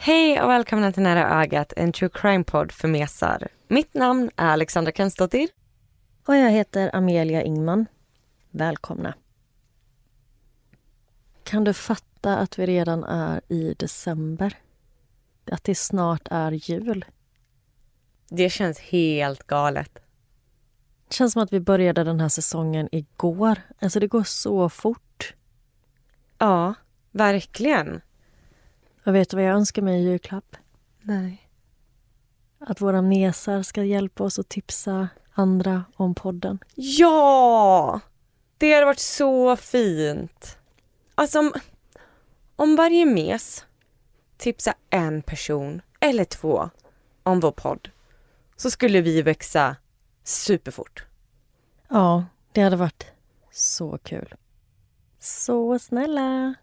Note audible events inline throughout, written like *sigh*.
Hej och välkomna till Nära ögat, en true crime-podd för mesar. Mitt namn är Alexandra Kensdottir. Och jag heter Amelia Ingman. Välkomna. Kan du fatta att vi redan är i december? Att det snart är jul? Det känns helt galet. Det känns som att vi började den här säsongen igår. Alltså det går så fort. Ja, verkligen. Och vet du vad jag önskar mig i julklapp? Nej. Att våra mesar ska hjälpa oss att tipsa andra om podden. Ja! Det hade varit så fint. Alltså om, om varje mes tipsar en person eller två om vår podd så skulle vi växa superfort. Ja, det hade varit så kul. Så snälla!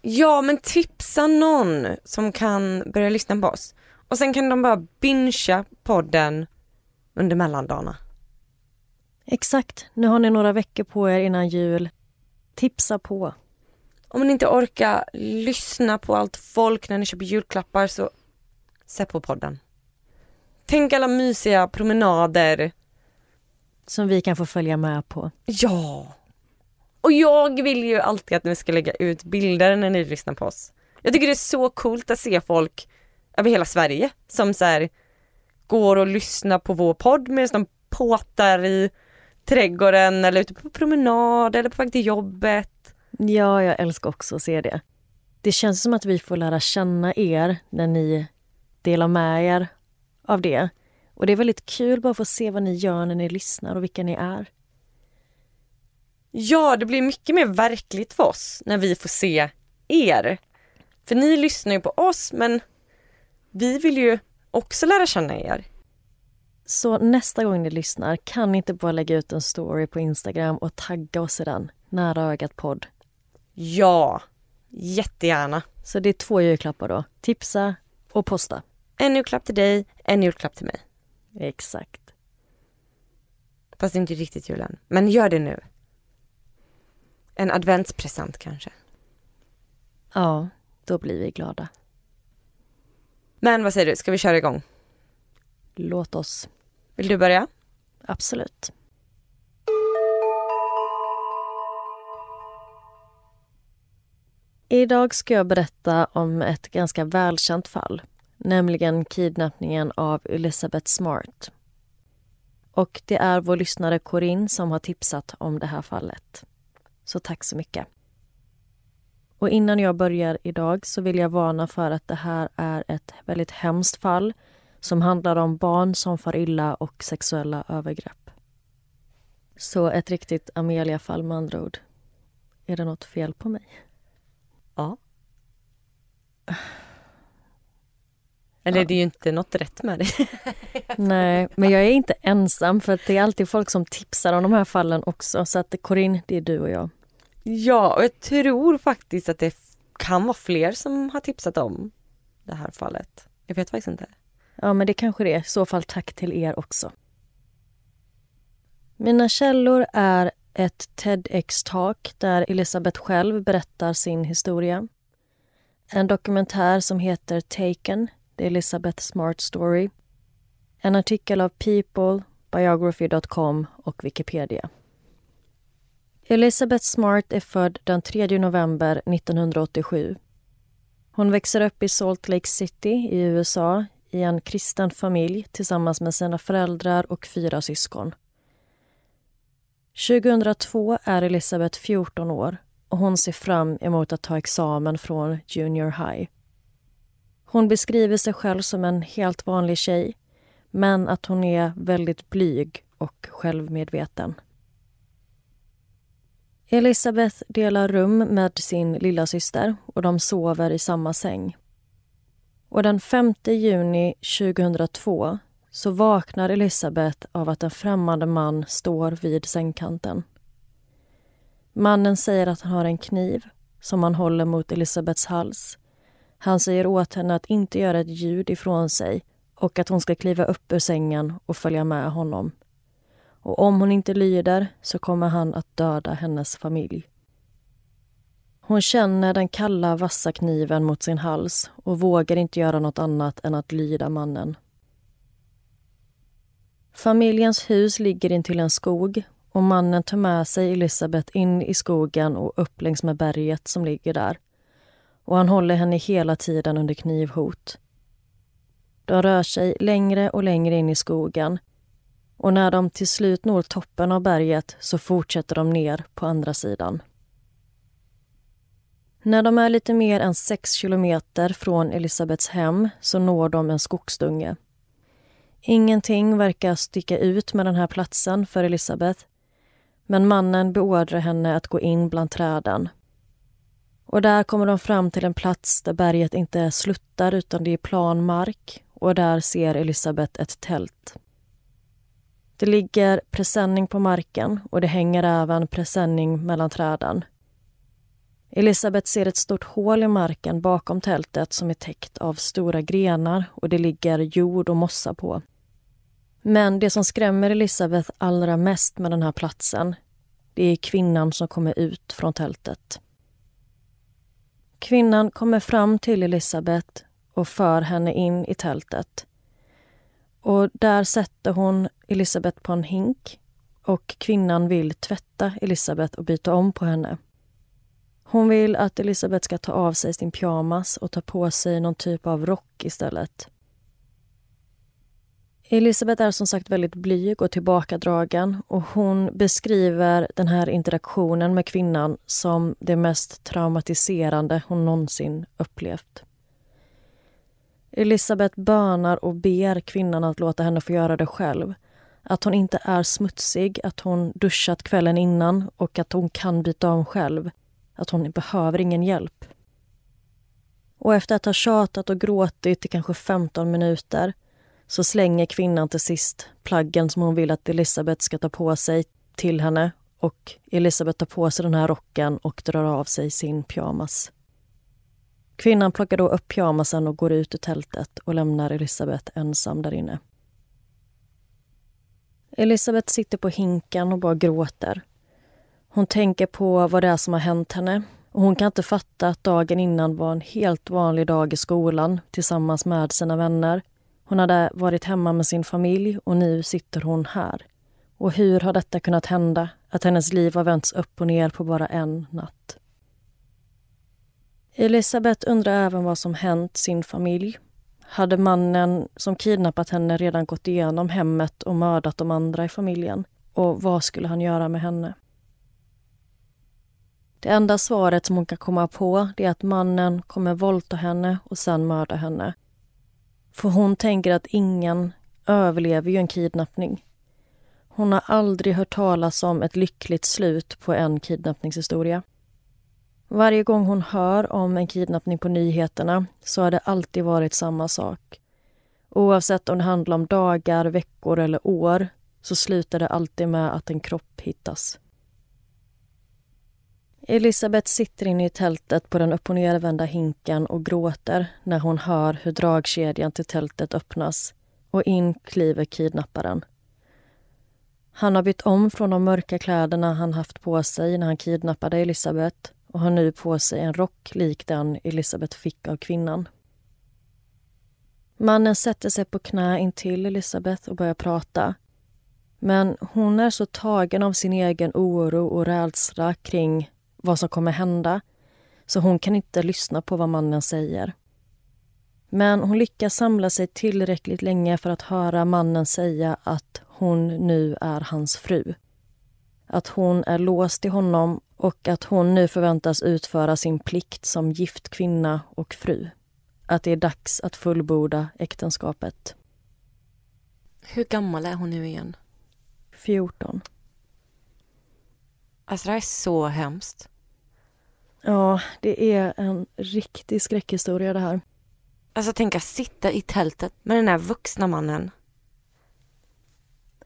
Ja, men tipsa någon som kan börja lyssna på oss. Och sen kan de bara bingea podden under mellandagarna. Exakt. Nu har ni några veckor på er innan jul. Tipsa på. Om ni inte orkar lyssna på allt folk när ni köper julklappar så sätt på podden. Tänk alla mysiga promenader. Som vi kan få följa med på. Ja! Och jag vill ju alltid att ni ska lägga ut bilder när ni lyssnar på oss. Jag tycker det är så coolt att se folk över hela Sverige som så här, går och lyssnar på vår podd medan de påtar i trädgården eller ute på promenad eller på väg till jobbet. Ja, jag älskar också att se det. Det känns som att vi får lära känna er när ni delar med er av det. Och det är väldigt kul bara att få se vad ni gör när ni lyssnar och vilka ni är. Ja, det blir mycket mer verkligt för oss när vi får se er. För ni lyssnar ju på oss men vi vill ju också lära känna er. Så nästa gång ni lyssnar, kan ni inte bara lägga ut en story på Instagram och tagga oss i den? Nära ögat podd. Ja, jättegärna. Så det är två julklappar då. Tipsa och posta. En julklapp till dig, en julklapp till mig. Exakt. Fast det är inte riktigt julen. Men gör det nu. En adventspresent kanske. Ja, då blir vi glada. Men vad säger du, ska vi köra igång? Låt oss. Vill du börja? Absolut. Idag ska jag berätta om ett ganska välkänt fall, nämligen kidnappningen av Elizabeth Smart. Och det är vår lyssnare Corinne som har tipsat om det här fallet. Så tack så mycket. Och innan jag börjar idag så vill jag varna för att det här är ett väldigt hemskt fall som handlar om barn som far illa och sexuella övergrepp. Så ett riktigt Amelia-fall med andra ord. Är det något fel på mig? Ja. Eller Ja. det är ju inte något rätt med dig. *laughs* Nej, men jag är inte ensam för det är alltid folk som tipsar om de här fallen också. Så att Corinne, det är du och jag. Ja, och jag tror faktiskt att det kan vara fler som har tipsat om det här fallet. Jag vet faktiskt inte. Ja, men det kanske det är. I så fall tack till er också. Mina källor är ett TEDx-talk där Elisabeth själv berättar sin historia. En dokumentär som heter Taken, The Elizabeth Smart Story. En artikel av People, Biography.com och Wikipedia. Elizabeth Smart är född den 3 november 1987. Hon växer upp i Salt Lake City i USA i en kristen familj tillsammans med sina föräldrar och fyra syskon. 2002 är Elizabeth 14 år och hon ser fram emot att ta examen från Junior High. Hon beskriver sig själv som en helt vanlig tjej men att hon är väldigt blyg och självmedveten. Elisabeth delar rum med sin lilla syster och de sover i samma säng. Och den 5 juni 2002 så vaknar Elisabeth av att en främmande man står vid sängkanten. Mannen säger att han har en kniv som han håller mot Elisabeths hals. Han säger åt henne att inte göra ett ljud ifrån sig och att hon ska kliva upp ur sängen och följa med honom. Och om hon inte lyder så kommer han att döda hennes familj. Hon känner den kalla, vassa kniven mot sin hals och vågar inte göra något annat än att lyda mannen. Familjens hus ligger intill en skog och mannen tar med sig Elisabeth in i skogen och upp längs med berget som ligger där. Och han håller henne hela tiden under knivhot. De rör sig längre och längre in i skogen och när de till slut når toppen av berget så fortsätter de ner på andra sidan. När de är lite mer än sex kilometer från Elisabeths hem så når de en skogsdunge. Ingenting verkar sticka ut med den här platsen för Elisabeth men mannen beordrar henne att gå in bland träden. Och där kommer de fram till en plats där berget inte sluttar utan det är plan mark och där ser Elisabeth ett tält. Det ligger presenning på marken och det hänger även presenning mellan träden. Elisabeth ser ett stort hål i marken bakom tältet som är täckt av stora grenar och det ligger jord och mossa på. Men det som skrämmer Elisabeth allra mest med den här platsen det är kvinnan som kommer ut från tältet. Kvinnan kommer fram till Elisabeth och för henne in i tältet. Och Där sätter hon Elisabeth på en hink och kvinnan vill tvätta Elisabeth och byta om på henne. Hon vill att Elisabeth ska ta av sig sin pyjamas och ta på sig någon typ av rock istället. Elisabeth är som sagt väldigt blyg och tillbakadragen och hon beskriver den här interaktionen med kvinnan som det mest traumatiserande hon någonsin upplevt. Elisabeth bönar och ber kvinnan att låta henne få göra det själv. Att hon inte är smutsig, att hon duschat kvällen innan och att hon kan byta om själv. Att hon behöver ingen hjälp. Och efter att ha tjatat och gråtit i kanske 15 minuter så slänger kvinnan till sist plaggen som hon vill att Elisabeth ska ta på sig till henne och Elisabeth tar på sig den här rocken och drar av sig sin pyjamas. Kvinnan plockar då upp pyjamasen och går ut ur tältet och lämnar Elisabeth ensam där inne. Elisabeth sitter på hinken och bara gråter. Hon tänker på vad det är som har hänt henne och hon kan inte fatta att dagen innan var en helt vanlig dag i skolan tillsammans med sina vänner hon hade varit hemma med sin familj och nu sitter hon här. Och hur har detta kunnat hända? Att hennes liv har vänts upp och ner på bara en natt. Elisabeth undrar även vad som hänt sin familj. Hade mannen som kidnappat henne redan gått igenom hemmet och mördat de andra i familjen? Och vad skulle han göra med henne? Det enda svaret som hon kan komma på är att mannen kommer våldta henne och sen mörda henne. För hon tänker att ingen överlever ju en kidnappning. Hon har aldrig hört talas om ett lyckligt slut på en kidnappningshistoria. Varje gång hon hör om en kidnappning på nyheterna så har det alltid varit samma sak. Oavsett om det handlar om dagar, veckor eller år så slutar det alltid med att en kropp hittas. Elisabeth sitter inne i tältet på den upp och nervända hinken och gråter när hon hör hur dragkedjan till tältet öppnas och in kliver kidnapparen. Han har bytt om från de mörka kläderna han haft på sig när han kidnappade Elisabeth och har nu på sig en rock lik den Elisabeth fick av kvinnan. Mannen sätter sig på knä intill Elisabeth och börjar prata. Men hon är så tagen av sin egen oro och rädsla kring vad som kommer hända så hon kan inte lyssna på vad mannen säger. Men hon lyckas samla sig tillräckligt länge för att höra mannen säga att hon nu är hans fru. Att hon är låst till honom och att hon nu förväntas utföra sin plikt som gift kvinna och fru. Att det är dags att fullborda äktenskapet. Hur gammal är hon nu igen? 14. Alltså det här är så hemskt. Ja, det är en riktig skräckhistoria det här. Alltså tänk att sitta i tältet med den här vuxna mannen.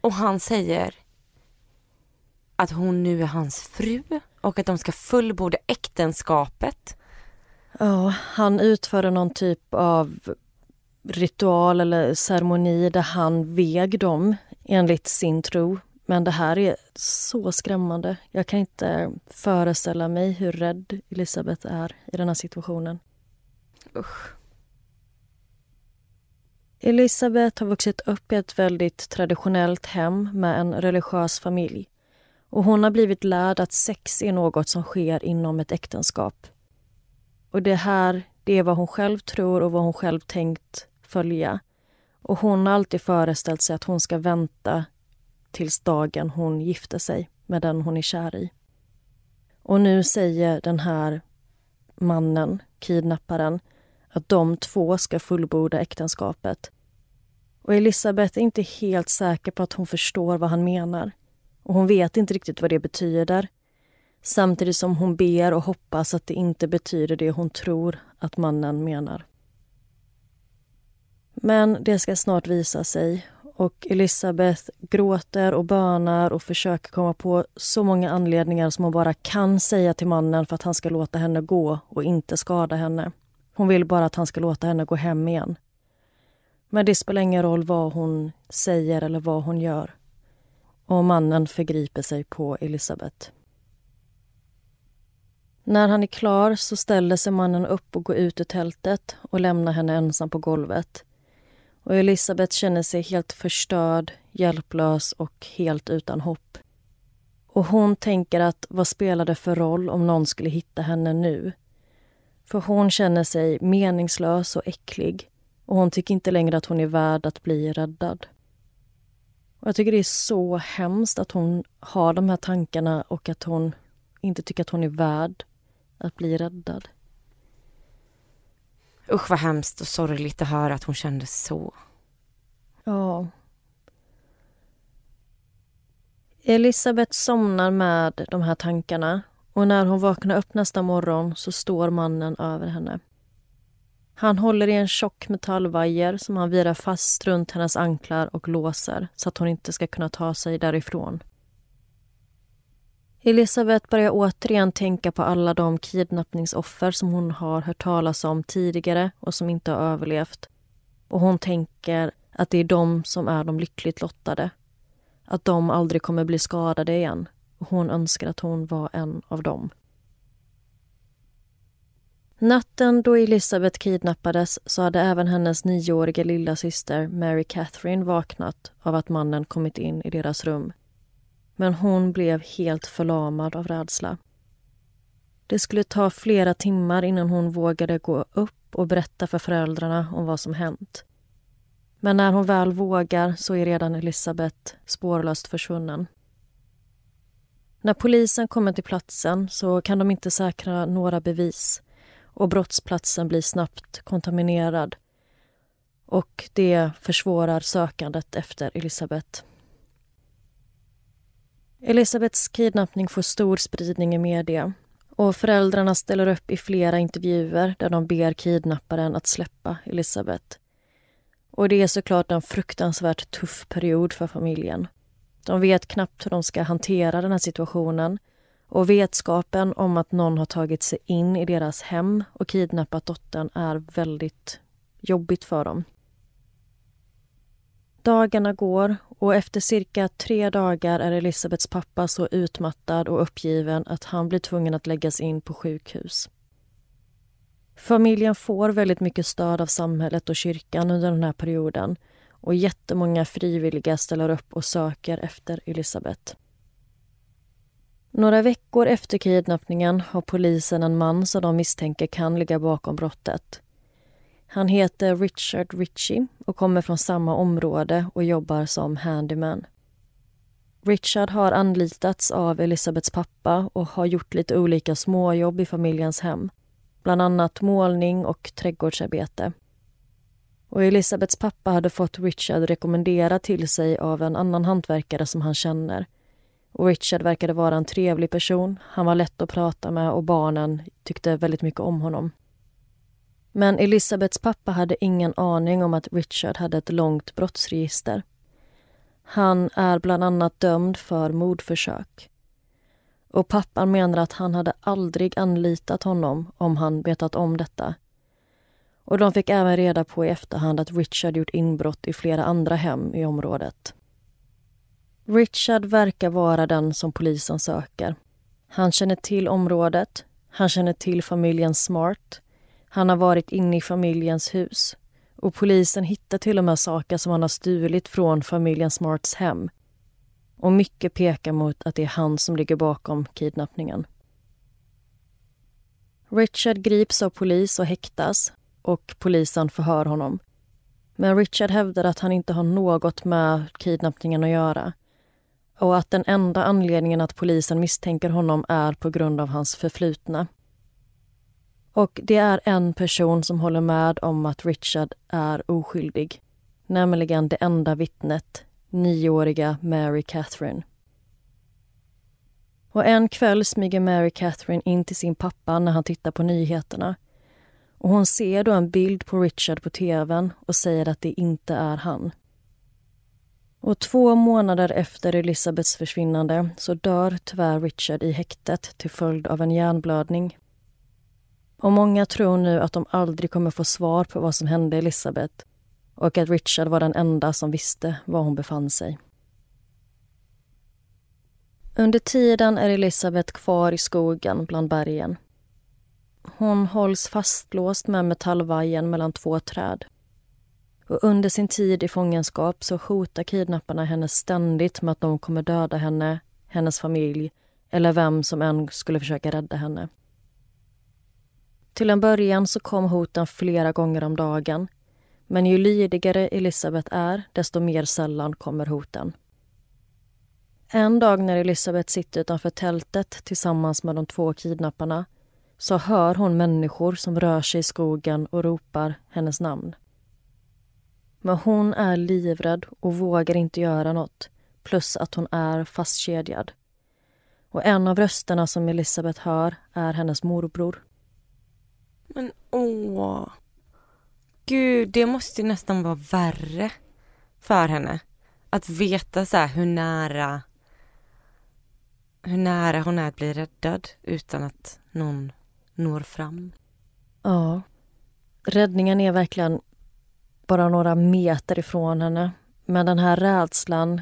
Och han säger att hon nu är hans fru och att de ska fullborda äktenskapet. Ja, han utförde någon typ av ritual eller ceremoni där han veg dem enligt sin tro. Men det här är så skrämmande. Jag kan inte föreställa mig hur rädd Elisabeth är i den här situationen. Usch. Elisabeth har vuxit upp i ett väldigt traditionellt hem med en religiös familj. Och hon har blivit lärd att sex är något som sker inom ett äktenskap. Och det här, det är vad hon själv tror och vad hon själv tänkt följa. Och hon har alltid föreställt sig att hon ska vänta tills dagen hon gifter sig med den hon är kär i. Och nu säger den här mannen, kidnapparen, att de två ska fullborda äktenskapet. Och Elisabeth är inte helt säker på att hon förstår vad han menar. Och hon vet inte riktigt vad det betyder. Samtidigt som hon ber och hoppas att det inte betyder det hon tror att mannen menar. Men det ska snart visa sig och Elisabeth gråter och bönar och försöker komma på så många anledningar som hon bara kan säga till mannen för att han ska låta henne gå och inte skada henne. Hon vill bara att han ska låta henne gå hem igen. Men det spelar ingen roll vad hon säger eller vad hon gör. Och mannen förgriper sig på Elisabeth. När han är klar så ställer sig mannen upp och går ut ur tältet och lämnar henne ensam på golvet. Och Elisabeth känner sig helt förstörd, hjälplös och helt utan hopp. Och hon tänker att vad spelar det för roll om någon skulle hitta henne nu? För hon känner sig meningslös och äcklig och hon tycker inte längre att hon är värd att bli räddad. Och jag tycker det är så hemskt att hon har de här tankarna och att hon inte tycker att hon är värd att bli räddad. Usch vad hemskt och sorgligt att höra att hon kände så. Ja. Elisabeth somnar med de här tankarna och när hon vaknar upp nästa morgon så står mannen över henne. Han håller i en tjock metallvajer som han virar fast runt hennes anklar och låser så att hon inte ska kunna ta sig därifrån. Elisabeth börjar återigen tänka på alla de kidnappningsoffer som hon har hört talas om tidigare och som inte har överlevt. Och hon tänker att det är de som är de lyckligt lottade. Att de aldrig kommer bli skadade igen. Och hon önskar att hon var en av dem. Natten då Elisabeth kidnappades så hade även hennes nioåriga lilla syster Mary Catherine vaknat av att mannen kommit in i deras rum men hon blev helt förlamad av rädsla. Det skulle ta flera timmar innan hon vågade gå upp och berätta för föräldrarna om vad som hänt. Men när hon väl vågar så är redan Elisabeth spårlöst försvunnen. När polisen kommer till platsen så kan de inte säkra några bevis och brottsplatsen blir snabbt kontaminerad och det försvårar sökandet efter Elisabeth. Elisabeths kidnappning får stor spridning i media och föräldrarna ställer upp i flera intervjuer där de ber kidnapparen att släppa Elisabeth. Och det är såklart en fruktansvärt tuff period för familjen. De vet knappt hur de ska hantera den här situationen och vetskapen om att någon har tagit sig in i deras hem och kidnappat dottern är väldigt jobbigt för dem. Dagarna går och efter cirka tre dagar är Elisabeths pappa så utmattad och uppgiven att han blir tvungen att läggas in på sjukhus. Familjen får väldigt mycket stöd av samhället och kyrkan under den här perioden och jättemånga frivilliga ställer upp och söker efter Elisabeth. Några veckor efter kidnappningen har polisen en man som de misstänker kan ligga bakom brottet. Han heter Richard Ritchie och kommer från samma område och jobbar som handyman. Richard har anlitats av Elisabeths pappa och har gjort lite olika småjobb i familjens hem. Bland annat målning och trädgårdsarbete. Och Elisabeths pappa hade fått Richard rekommenderad till sig av en annan hantverkare som han känner. Och Richard verkade vara en trevlig person. Han var lätt att prata med och barnen tyckte väldigt mycket om honom. Men Elisabeths pappa hade ingen aning om att Richard hade ett långt brottsregister. Han är bland annat dömd för mordförsök. Och pappan menar att han hade aldrig anlitat honom om han vetat om detta. Och de fick även reda på i efterhand att Richard gjort inbrott i flera andra hem i området. Richard verkar vara den som polisen söker. Han känner till området, han känner till familjen Smart. Han har varit inne i familjens hus och polisen hittar till och med saker som han har stulit från familjen Smarts hem. Och mycket pekar mot att det är han som ligger bakom kidnappningen. Richard grips av polis och häktas och polisen förhör honom. Men Richard hävdar att han inte har något med kidnappningen att göra och att den enda anledningen att polisen misstänker honom är på grund av hans förflutna. Och det är en person som håller med om att Richard är oskyldig. Nämligen det enda vittnet, nioåriga Mary Catherine. Och en kväll smyger Mary Catherine in till sin pappa när han tittar på nyheterna. Och hon ser då en bild på Richard på tvn och säger att det inte är han. Och två månader efter Elisabeths försvinnande så dör tyvärr Richard i häktet till följd av en hjärnblödning. Och många tror nu att de aldrig kommer få svar på vad som hände Elisabeth och att Richard var den enda som visste var hon befann sig. Under tiden är Elisabeth kvar i skogen bland bergen. Hon hålls fastlåst med metallvajern mellan två träd. Och under sin tid i fångenskap så hotar kidnapparna henne ständigt med att de kommer döda henne, hennes familj eller vem som än skulle försöka rädda henne. Till en början så kom hoten flera gånger om dagen. Men ju lydigare Elisabeth är, desto mer sällan kommer hoten. En dag när Elisabeth sitter utanför tältet tillsammans med de två kidnapparna så hör hon människor som rör sig i skogen och ropar hennes namn. Men hon är livrädd och vågar inte göra något plus att hon är fastkedjad. Och en av rösterna som Elisabeth hör är hennes morbror. Men åh. Gud, det måste ju nästan vara värre för henne. Att veta så hur nära hur nära hon är att bli räddad utan att någon når fram. Ja. Räddningen är verkligen bara några meter ifrån henne. Men den här rädslan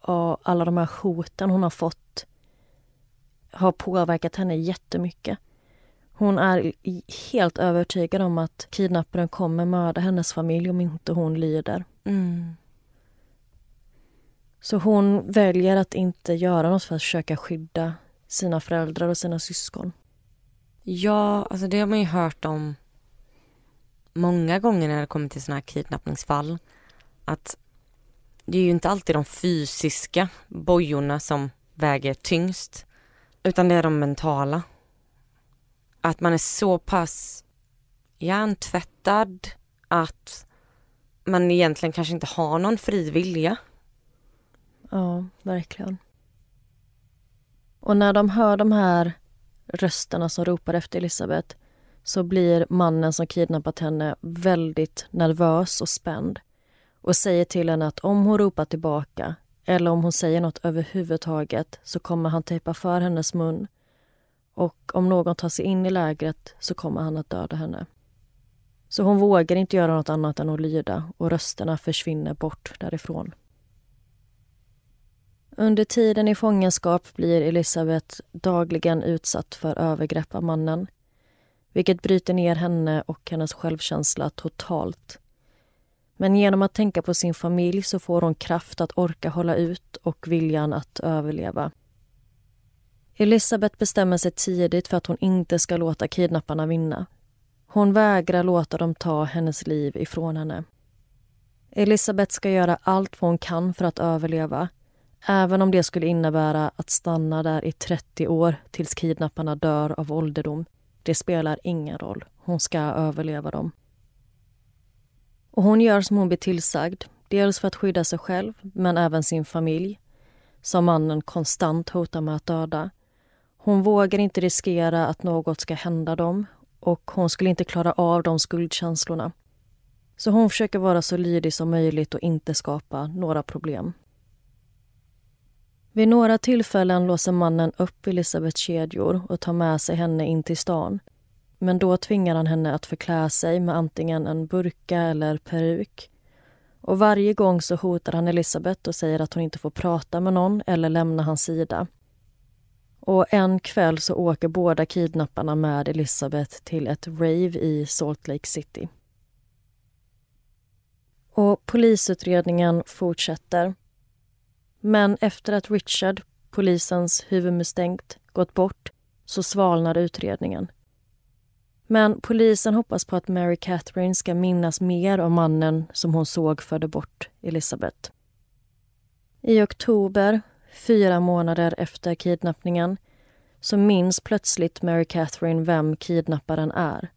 och alla de här hoten hon har fått har påverkat henne jättemycket. Hon är helt övertygad om att kidnapparen kommer mörda hennes familj om inte hon lyder. Mm. Så hon väljer att inte göra något för att försöka skydda sina föräldrar och sina syskon. Ja, alltså det har man ju hört om många gånger när det kommer till sådana här kidnappningsfall. Att det är ju inte alltid de fysiska bojorna som väger tyngst. Utan det är de mentala att man är så pass hjärntvättad att man egentligen kanske inte har någon fri vilja. Ja, verkligen. Och när de hör de här rösterna som ropar efter Elisabeth så blir mannen som kidnappat henne väldigt nervös och spänd och säger till henne att om hon ropar tillbaka eller om hon säger något överhuvudtaget så kommer han tejpa för hennes mun och om någon tar sig in i lägret så kommer han att döda henne. Så hon vågar inte göra något annat än att lyda och rösterna försvinner bort därifrån. Under tiden i fångenskap blir Elisabeth dagligen utsatt för övergrepp av mannen vilket bryter ner henne och hennes självkänsla totalt. Men genom att tänka på sin familj så får hon kraft att orka hålla ut och viljan att överleva. Elisabeth bestämmer sig tidigt för att hon inte ska låta kidnapparna vinna. Hon vägrar låta dem ta hennes liv ifrån henne. Elisabeth ska göra allt vad hon kan för att överleva även om det skulle innebära att stanna där i 30 år tills kidnapparna dör av ålderdom. Det spelar ingen roll. Hon ska överleva dem. Och hon gör som hon blir tillsagd, dels för att skydda sig själv men även sin familj som mannen konstant hotar med att döda. Hon vågar inte riskera att något ska hända dem och hon skulle inte klara av de skuldkänslorna. Så hon försöker vara så lydig som möjligt och inte skapa några problem. Vid några tillfällen låser mannen upp Elisabeths kedjor och tar med sig henne in till stan. Men då tvingar han henne att förklä sig med antingen en burka eller peruk. Och varje gång så hotar han Elisabeth och säger att hon inte får prata med någon eller lämna hans sida. Och en kväll så åker båda kidnapparna med Elisabeth till ett rave i Salt Lake City. Och polisutredningen fortsätter. Men efter att Richard, polisens huvudmisstänkt, gått bort så svalnar utredningen. Men polisen hoppas på att Mary Catherine ska minnas mer av mannen som hon såg förde bort Elizabeth. I oktober, fyra månader efter kidnappningen, så minns plötsligt Mary Catherine vem kidnapparen är.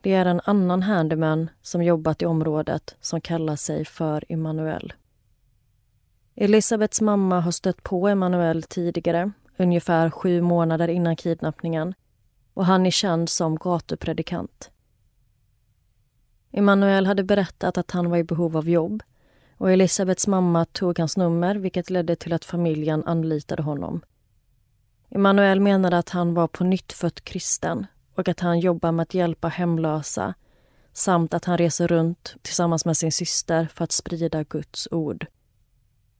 Det är en annan handyman som jobbat i området som kallar sig för Emanuel. Elisabeths mamma har stött på Emanuel tidigare, ungefär sju månader innan kidnappningen och han är känd som gatupredikant. Emanuel hade berättat att han var i behov av jobb och Elisabeths mamma tog hans nummer vilket ledde till att familjen anlitade honom. Emanuel menade att han var på nytt kristen och att han jobbar med att hjälpa hemlösa samt att han reser runt tillsammans med sin syster för att sprida Guds ord.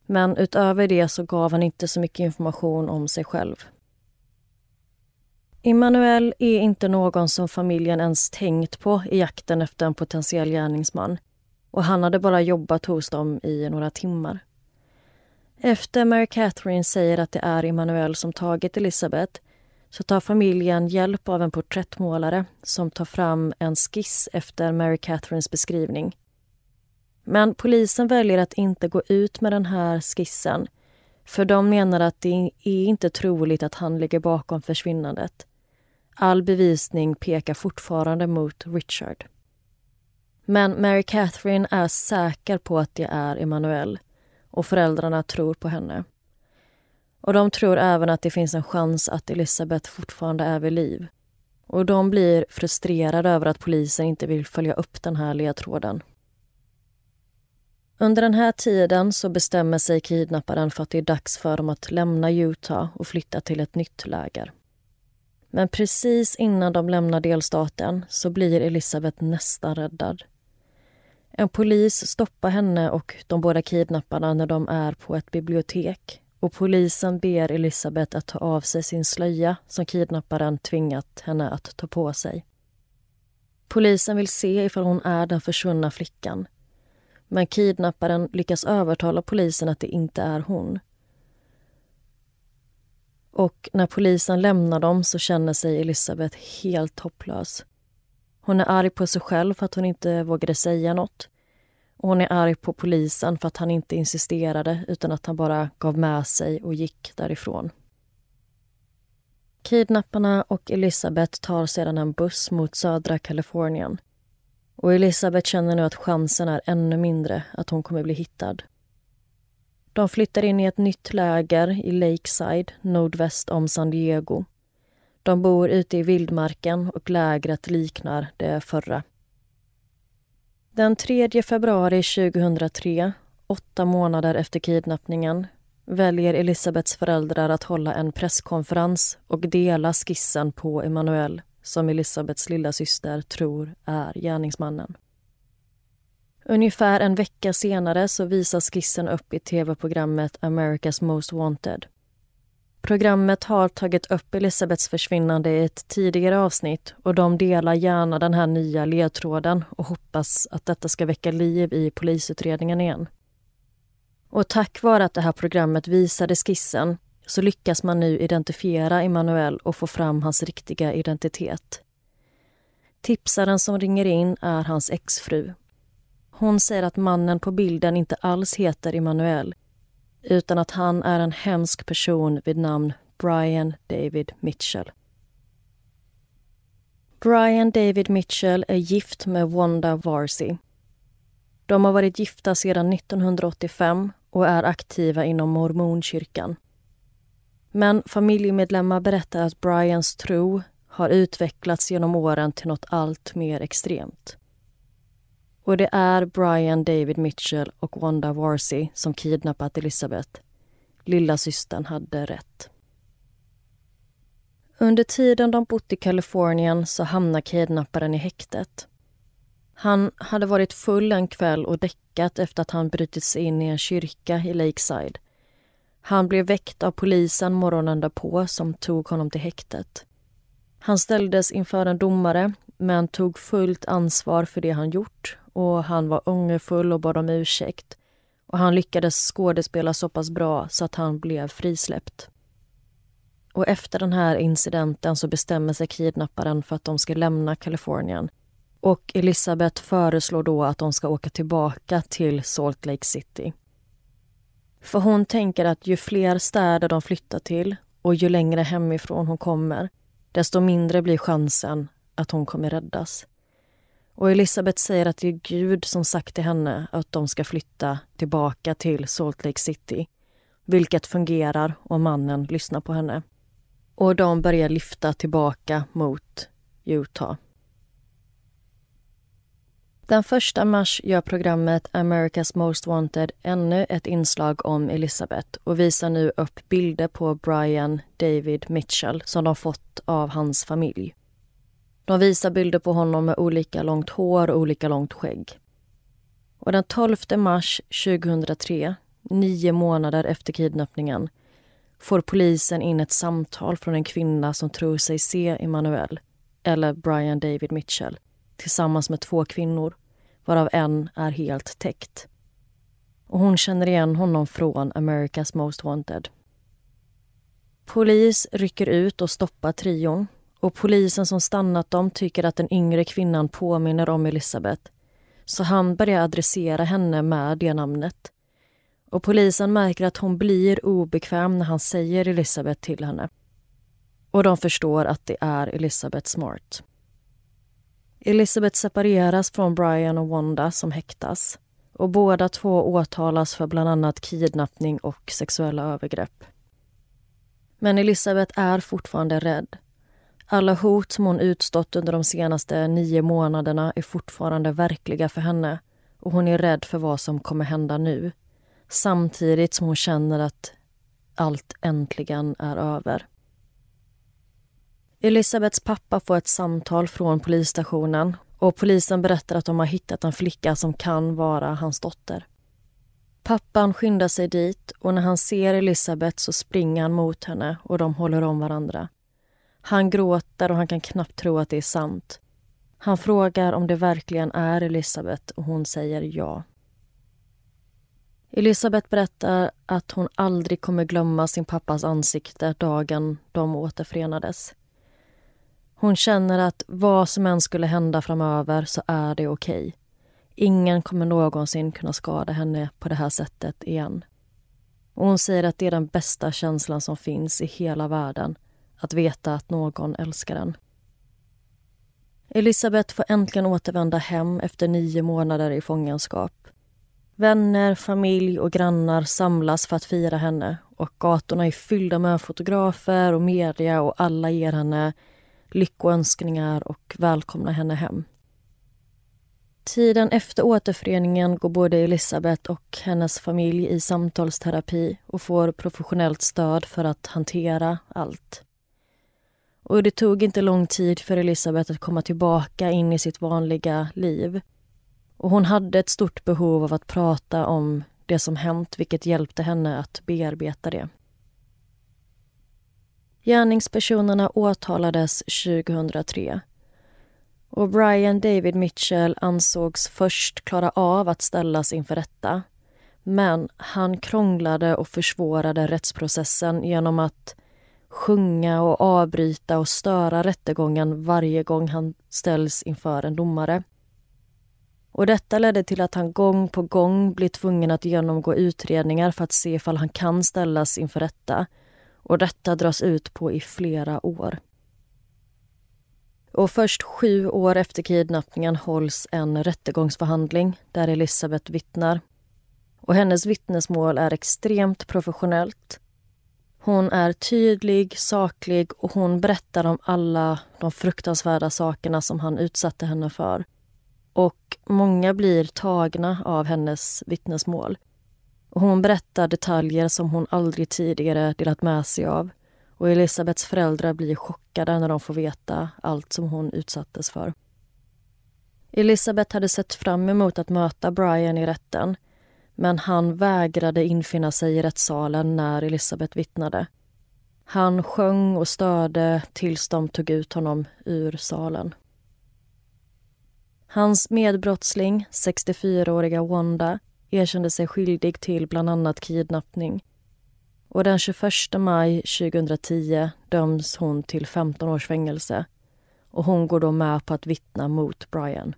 Men utöver det så gav han inte så mycket information om sig själv. Immanuel är inte någon som familjen ens tänkt på i jakten efter en potentiell gärningsman och han hade bara jobbat hos dem i några timmar. Efter Mary Catherine säger att det är Immanuel som tagit Elisabeth så tar familjen hjälp av en porträttmålare som tar fram en skiss efter Mary Catherines beskrivning. Men polisen väljer att inte gå ut med den här skissen för de menar att det är inte troligt att han ligger bakom försvinnandet. All bevisning pekar fortfarande mot Richard. Men Mary Catherine är säker på att det är Emanuel och föräldrarna tror på henne. Och De tror även att det finns en chans att Elisabeth fortfarande är vid liv. Och De blir frustrerade över att polisen inte vill följa upp den här ledtråden. Under den här tiden så bestämmer sig kidnapparen för att det är dags för dem att lämna Utah och flytta till ett nytt läger. Men precis innan de lämnar delstaten så blir Elisabeth nästan räddad. En polis stoppar henne och de båda kidnapparna när de är på ett bibliotek och polisen ber Elisabeth att ta av sig sin slöja som kidnapparen tvingat henne att ta på sig. Polisen vill se ifall hon är den försvunna flickan men kidnapparen lyckas övertala polisen att det inte är hon. Och när polisen lämnar dem så känner sig Elisabeth helt hopplös. Hon är arg på sig själv för att hon inte vågade säga något. Och hon är arg på polisen för att han inte insisterade utan att han bara gav med sig och gick därifrån. Kidnapparna och Elisabeth tar sedan en buss mot södra Kalifornien. Och Elisabeth känner nu att chansen är ännu mindre att hon kommer bli hittad. De flyttar in i ett nytt läger i Lakeside, nordväst om San Diego. De bor ute i vildmarken och lägret liknar det förra. Den 3 februari 2003, åtta månader efter kidnappningen väljer Elisabeths föräldrar att hålla en presskonferens och dela skissen på Emanuel som Elisabeths lilla syster tror är gärningsmannen. Ungefär en vecka senare så visas skissen upp i tv-programmet America's Most Wanted. Programmet har tagit upp Elisabeths försvinnande i ett tidigare avsnitt och de delar gärna den här nya ledtråden och hoppas att detta ska väcka liv i polisutredningen igen. Och tack vare att det här programmet visade skissen så lyckas man nu identifiera Emanuel och få fram hans riktiga identitet. Tipsaren som ringer in är hans exfru hon säger att mannen på bilden inte alls heter Emanuel utan att han är en hemsk person vid namn Brian David Mitchell. Brian David Mitchell är gift med Wanda Varsi. De har varit gifta sedan 1985 och är aktiva inom mormonkyrkan. Men familjemedlemmar berättar att Brians tro har utvecklats genom åren till något allt mer extremt. Och det är Brian David Mitchell och Wanda Warsey som kidnappat Elizabeth. Lilla systern hade rätt. Under tiden de bott i Kalifornien så hamnar kidnapparen i häktet. Han hade varit full en kväll och däckat efter att han brutit sig in i en kyrka i Lakeside. Han blev väckt av polisen morgonen därpå som tog honom till häktet. Han ställdes inför en domare men tog fullt ansvar för det han gjort och han var ångerfull och bad om ursäkt. Och han lyckades skådespela så pass bra så att han blev frisläppt. Och efter den här incidenten så bestämmer sig kidnapparen för att de ska lämna Kalifornien. Och Elisabeth föreslår då att de ska åka tillbaka till Salt Lake City. För hon tänker att ju fler städer de flyttar till och ju längre hemifrån hon kommer, desto mindre blir chansen att hon kommer räddas. Och Elisabeth säger att det är Gud som sagt till henne att de ska flytta tillbaka till Salt Lake City. Vilket fungerar om mannen lyssnar på henne. Och de börjar lyfta tillbaka mot Utah. Den första mars gör programmet America's Most Wanted ännu ett inslag om Elizabeth och visar nu upp bilder på Brian David Mitchell som de fått av hans familj. De visar bilder på honom med olika långt hår och olika långt skägg. Och den 12 mars 2003, nio månader efter kidnappningen får polisen in ett samtal från en kvinna som tror sig se Emanuel, eller Brian David Mitchell, tillsammans med två kvinnor, varav en är helt täckt. Och hon känner igen honom från America's Most Wanted. Polis rycker ut och stoppar trion och polisen som stannat dem tycker att den yngre kvinnan påminner om Elisabeth så han börjar adressera henne med det namnet. Och polisen märker att hon blir obekväm när han säger Elisabeth till henne. Och de förstår att det är Elisabeth Smart. Elisabeth separeras från Brian och Wanda som häktas och båda två åtalas för bland annat kidnappning och sexuella övergrepp. Men Elisabeth är fortfarande rädd alla hot som hon utstått under de senaste nio månaderna är fortfarande verkliga för henne och hon är rädd för vad som kommer hända nu. Samtidigt som hon känner att allt äntligen är över. Elisabeths pappa får ett samtal från polisstationen och polisen berättar att de har hittat en flicka som kan vara hans dotter. Pappan skyndar sig dit och när han ser Elisabeth så springer han mot henne och de håller om varandra. Han gråter och han kan knappt tro att det är sant. Han frågar om det verkligen är Elisabeth och hon säger ja. Elisabeth berättar att hon aldrig kommer glömma sin pappas ansikte dagen de återförenades. Hon känner att vad som än skulle hända framöver så är det okej. Okay. Ingen kommer någonsin kunna skada henne på det här sättet igen. Och hon säger att det är den bästa känslan som finns i hela världen att veta att någon älskar en. Elisabeth får äntligen återvända hem efter nio månader i fångenskap. Vänner, familj och grannar samlas för att fira henne och gatorna är fyllda med fotografer och media och alla ger henne lyckönskningar och välkomna henne hem. Tiden efter återföreningen går både Elisabeth och hennes familj i samtalsterapi och får professionellt stöd för att hantera allt. Och det tog inte lång tid för Elisabeth att komma tillbaka in i sitt vanliga liv. Och hon hade ett stort behov av att prata om det som hänt vilket hjälpte henne att bearbeta det. Gärningspersonerna åtalades 2003. Och Brian David Mitchell ansågs först klara av att ställas inför rätta. Men han krånglade och försvårade rättsprocessen genom att sjunga och avbryta och störa rättegången varje gång han ställs inför en domare. Och detta ledde till att han gång på gång blir tvungen att genomgå utredningar för att se ifall han kan ställas inför rätta. Och detta dras ut på i flera år. Och först sju år efter kidnappningen hålls en rättegångsförhandling där Elisabeth vittnar. Och hennes vittnesmål är extremt professionellt. Hon är tydlig, saklig och hon berättar om alla de fruktansvärda sakerna som han utsatte henne för. Och många blir tagna av hennes vittnesmål. Och hon berättar detaljer som hon aldrig tidigare delat med sig av. Och Elisabeths föräldrar blir chockade när de får veta allt som hon utsattes för. Elisabeth hade sett fram emot att möta Brian i rätten men han vägrade infinna sig i rättssalen när Elisabeth vittnade. Han sjöng och störde tills de tog ut honom ur salen. Hans medbrottsling, 64-åriga Wanda, erkände sig skyldig till bland annat kidnappning. Och den 21 maj 2010 döms hon till 15 års fängelse och hon går då med på att vittna mot Brian.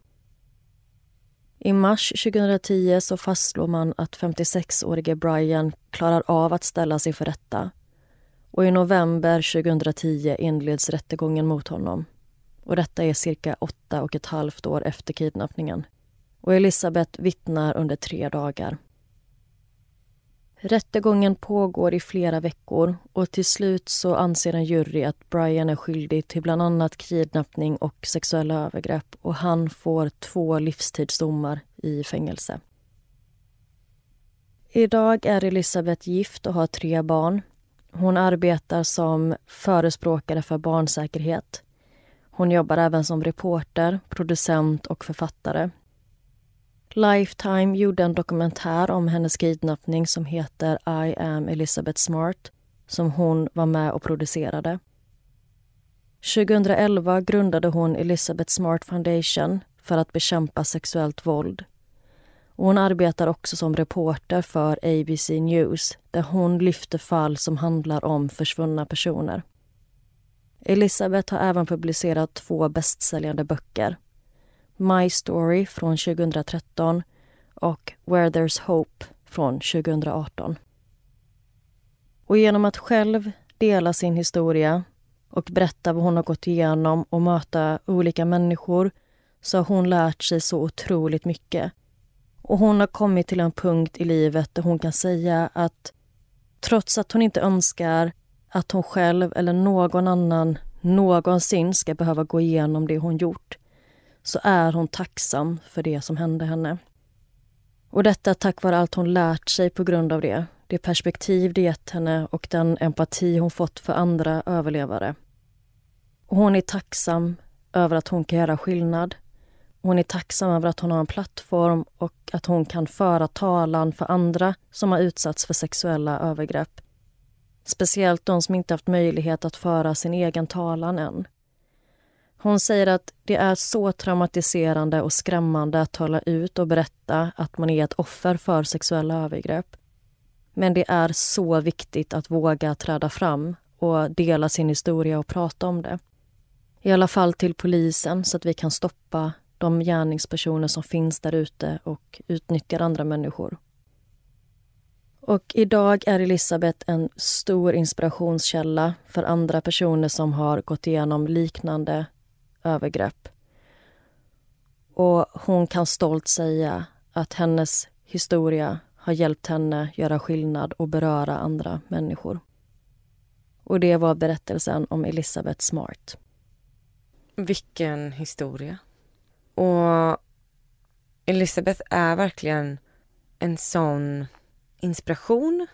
I mars 2010 så fastslår man att 56-årige Brian klarar av att ställa sig för rätta. Och i november 2010 inleds rättegången mot honom. Och detta är cirka åtta och ett halvt år efter kidnappningen. Och Elisabeth vittnar under tre dagar. Rättegången pågår i flera veckor och till slut så anser en jury att Brian är skyldig till bland annat kidnappning och sexuella övergrepp och han får två livstidsdomar i fängelse. Idag är Elisabeth gift och har tre barn. Hon arbetar som förespråkare för barnsäkerhet. Hon jobbar även som reporter, producent och författare Lifetime gjorde en dokumentär om hennes kidnappning som heter I am Elizabeth Smart som hon var med och producerade. 2011 grundade hon Elizabeth Smart Foundation för att bekämpa sexuellt våld. Och hon arbetar också som reporter för ABC News där hon lyfter fall som handlar om försvunna personer. Elisabeth har även publicerat två bästsäljande böcker My Story från 2013 och Where There's Hope från 2018. Och genom att själv dela sin historia och berätta vad hon har gått igenom och möta olika människor så har hon lärt sig så otroligt mycket. Och hon har kommit till en punkt i livet där hon kan säga att trots att hon inte önskar att hon själv eller någon annan någonsin ska behöva gå igenom det hon gjort så är hon tacksam för det som hände henne. Och detta tack vare allt hon lärt sig på grund av det. Det perspektiv det gett henne och den empati hon fått för andra överlevare. Och hon är tacksam över att hon kan göra skillnad. Hon är tacksam över att hon har en plattform och att hon kan föra talan för andra som har utsatts för sexuella övergrepp. Speciellt de som inte haft möjlighet att föra sin egen talan än. Hon säger att det är så traumatiserande och skrämmande att tala ut och berätta att man är ett offer för sexuella övergrepp. Men det är så viktigt att våga träda fram och dela sin historia och prata om det. I alla fall till polisen så att vi kan stoppa de gärningspersoner som finns där ute och utnyttjar andra människor. Och idag är Elisabeth en stor inspirationskälla för andra personer som har gått igenom liknande övergrepp. Och hon kan stolt säga att hennes historia har hjälpt henne göra skillnad och beröra andra människor. Och det var berättelsen om Elisabeth Smart. Vilken historia. Och Elisabeth är verkligen en sån inspiration.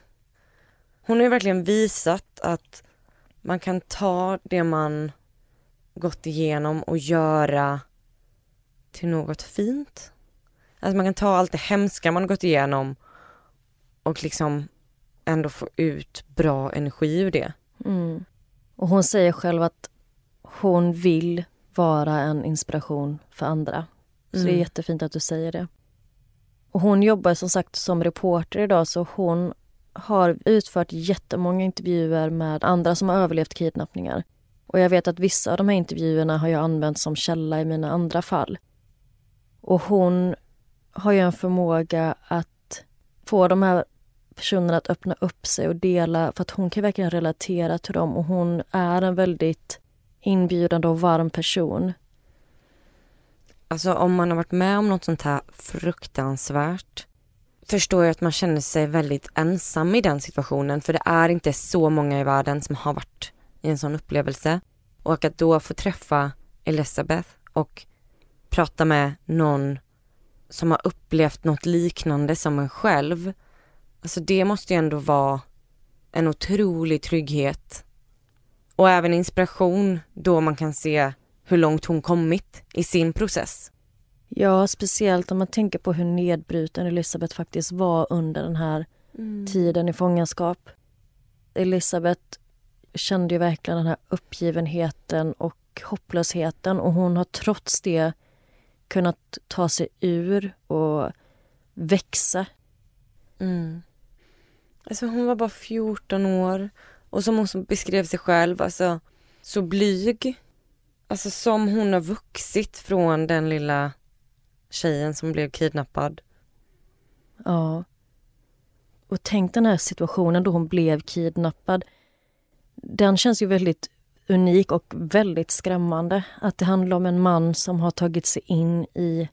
Hon har verkligen visat att man kan ta det man gått igenom och göra till något fint. Alltså man kan ta allt det hemska man gått igenom och liksom ändå få ut bra energi ur det. Mm. Och hon säger själv att hon vill vara en inspiration för andra. Så mm. det är mm. jättefint att du säger det. Och hon jobbar som sagt som reporter idag så hon har utfört jättemånga intervjuer med andra som har överlevt kidnappningar. Och jag vet att vissa av de här intervjuerna har jag använt som källa i mina andra fall. Och hon har ju en förmåga att få de här personerna att öppna upp sig och dela för att hon kan verkligen relatera till dem och hon är en väldigt inbjudande och varm person. Alltså om man har varit med om något sånt här fruktansvärt förstår jag att man känner sig väldigt ensam i den situationen för det är inte så många i världen som har varit i en sån upplevelse. Och att då få träffa Elizabeth och prata med någon som har upplevt något liknande som en själv. Alltså det måste ju ändå vara en otrolig trygghet. Och även inspiration då man kan se hur långt hon kommit i sin process. Ja, speciellt om man tänker på hur nedbruten Elisabeth faktiskt var under den här mm. tiden i fångenskap. Elisabeth kände ju verkligen den här uppgivenheten och hopplösheten och hon har trots det kunnat ta sig ur och växa. Mm. Alltså hon var bara 14 år och som hon beskrev sig själv, alltså så blyg. Alltså som hon har vuxit från den lilla tjejen som blev kidnappad. Ja. Och tänk den här situationen då hon blev kidnappad. Den känns ju väldigt unik och väldigt skrämmande. Att det handlar om en man som har tagit sig in i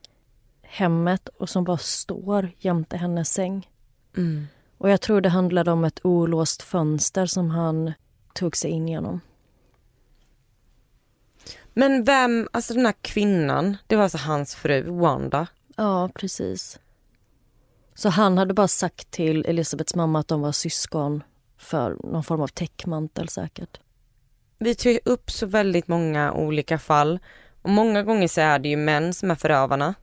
hemmet och som bara står jämte hennes säng. Mm. Och jag tror det handlade om ett olåst fönster som han tog sig in genom. Men vem, alltså den här kvinnan, det var alltså hans fru Wanda? Ja, precis. Så han hade bara sagt till Elisabeths mamma att de var syskon för någon form av täckmantel säkert. Vi tar upp så väldigt många olika fall och många gånger så är det ju män som är förövarna.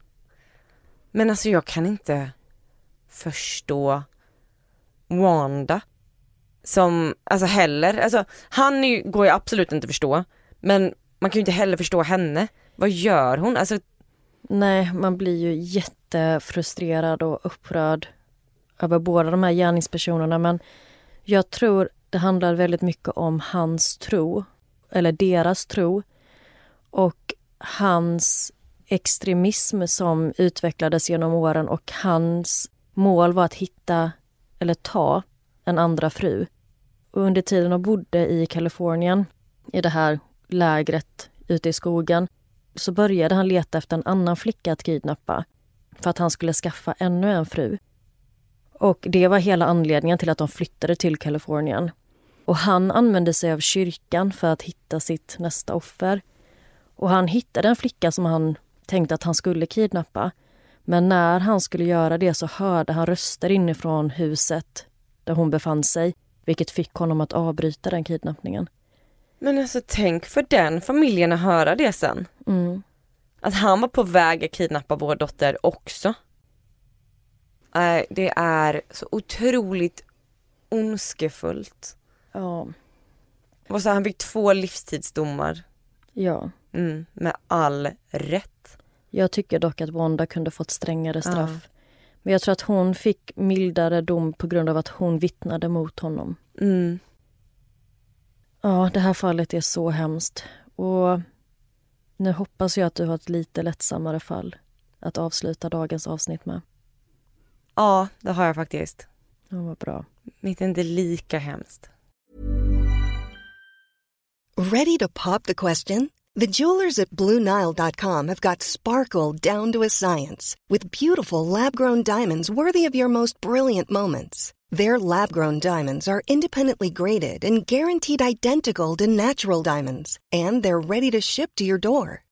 Men alltså jag kan inte förstå Wanda som, alltså heller, alltså han ju, går ju absolut inte att förstå men man kan ju inte heller förstå henne. Vad gör hon? Alltså... Nej, man blir ju jättefrustrerad och upprörd över båda de här gärningspersonerna men jag tror det handlar väldigt mycket om hans tro, eller deras tro och hans extremism som utvecklades genom åren och hans mål var att hitta eller ta en andra fru. Och under tiden de bodde i Kalifornien, i det här lägret ute i skogen, så började han leta efter en annan flicka att kidnappa för att han skulle skaffa ännu en fru. Och det var hela anledningen till att de flyttade till Kalifornien. Och han använde sig av kyrkan för att hitta sitt nästa offer. Och han hittade en flicka som han tänkte att han skulle kidnappa. Men när han skulle göra det så hörde han röster inifrån huset där hon befann sig, vilket fick honom att avbryta den kidnappningen. Men alltså tänk för den familjen att höra det sen. Mm. Att han var på väg att kidnappa vår dotter också. Nej, det är så otroligt ondskefullt. Ja. Och så han fick två livstidsdomar. Ja. Mm, med all rätt. Jag tycker dock att Wanda kunde fått strängare straff. Ja. Men jag tror att hon fick mildare dom på grund av att hon vittnade mot honom. Mm. Ja, det här fallet är så hemskt. Och nu hoppas jag att du har ett lite lättsammare fall att avsluta dagens avsnitt med. Ja, det har jag faktiskt. Ja, vad bra. Mitt är inte lika hemskt. Ready to pop the question? The jewelers at BlueNile.com have got sparkle down to a science with beautiful lab-grown diamonds worthy of your most brilliant moments. Their lab grown diamonds are independently graded and guaranteed identical to natural diamonds, and they're ready to ship to your door.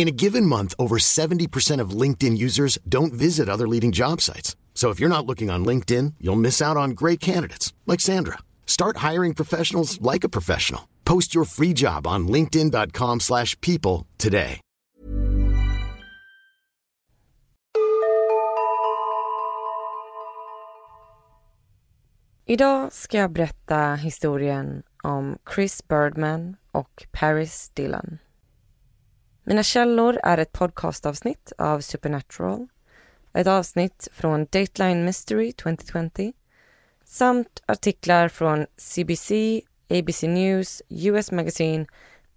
In a given month, over 70% of LinkedIn users don't visit other leading job sites. So if you're not looking on LinkedIn, you'll miss out on great candidates like Sandra. Start hiring professionals like a professional. Post your free job on linkedin.com/people today. Idag ska jag berätta historien om Chris Birdman och Paris Dillon. Mina källor är ett podcastavsnitt av Supernatural, ett avsnitt från Dateline Mystery 2020 samt artiklar från CBC, ABC News, US Magazine,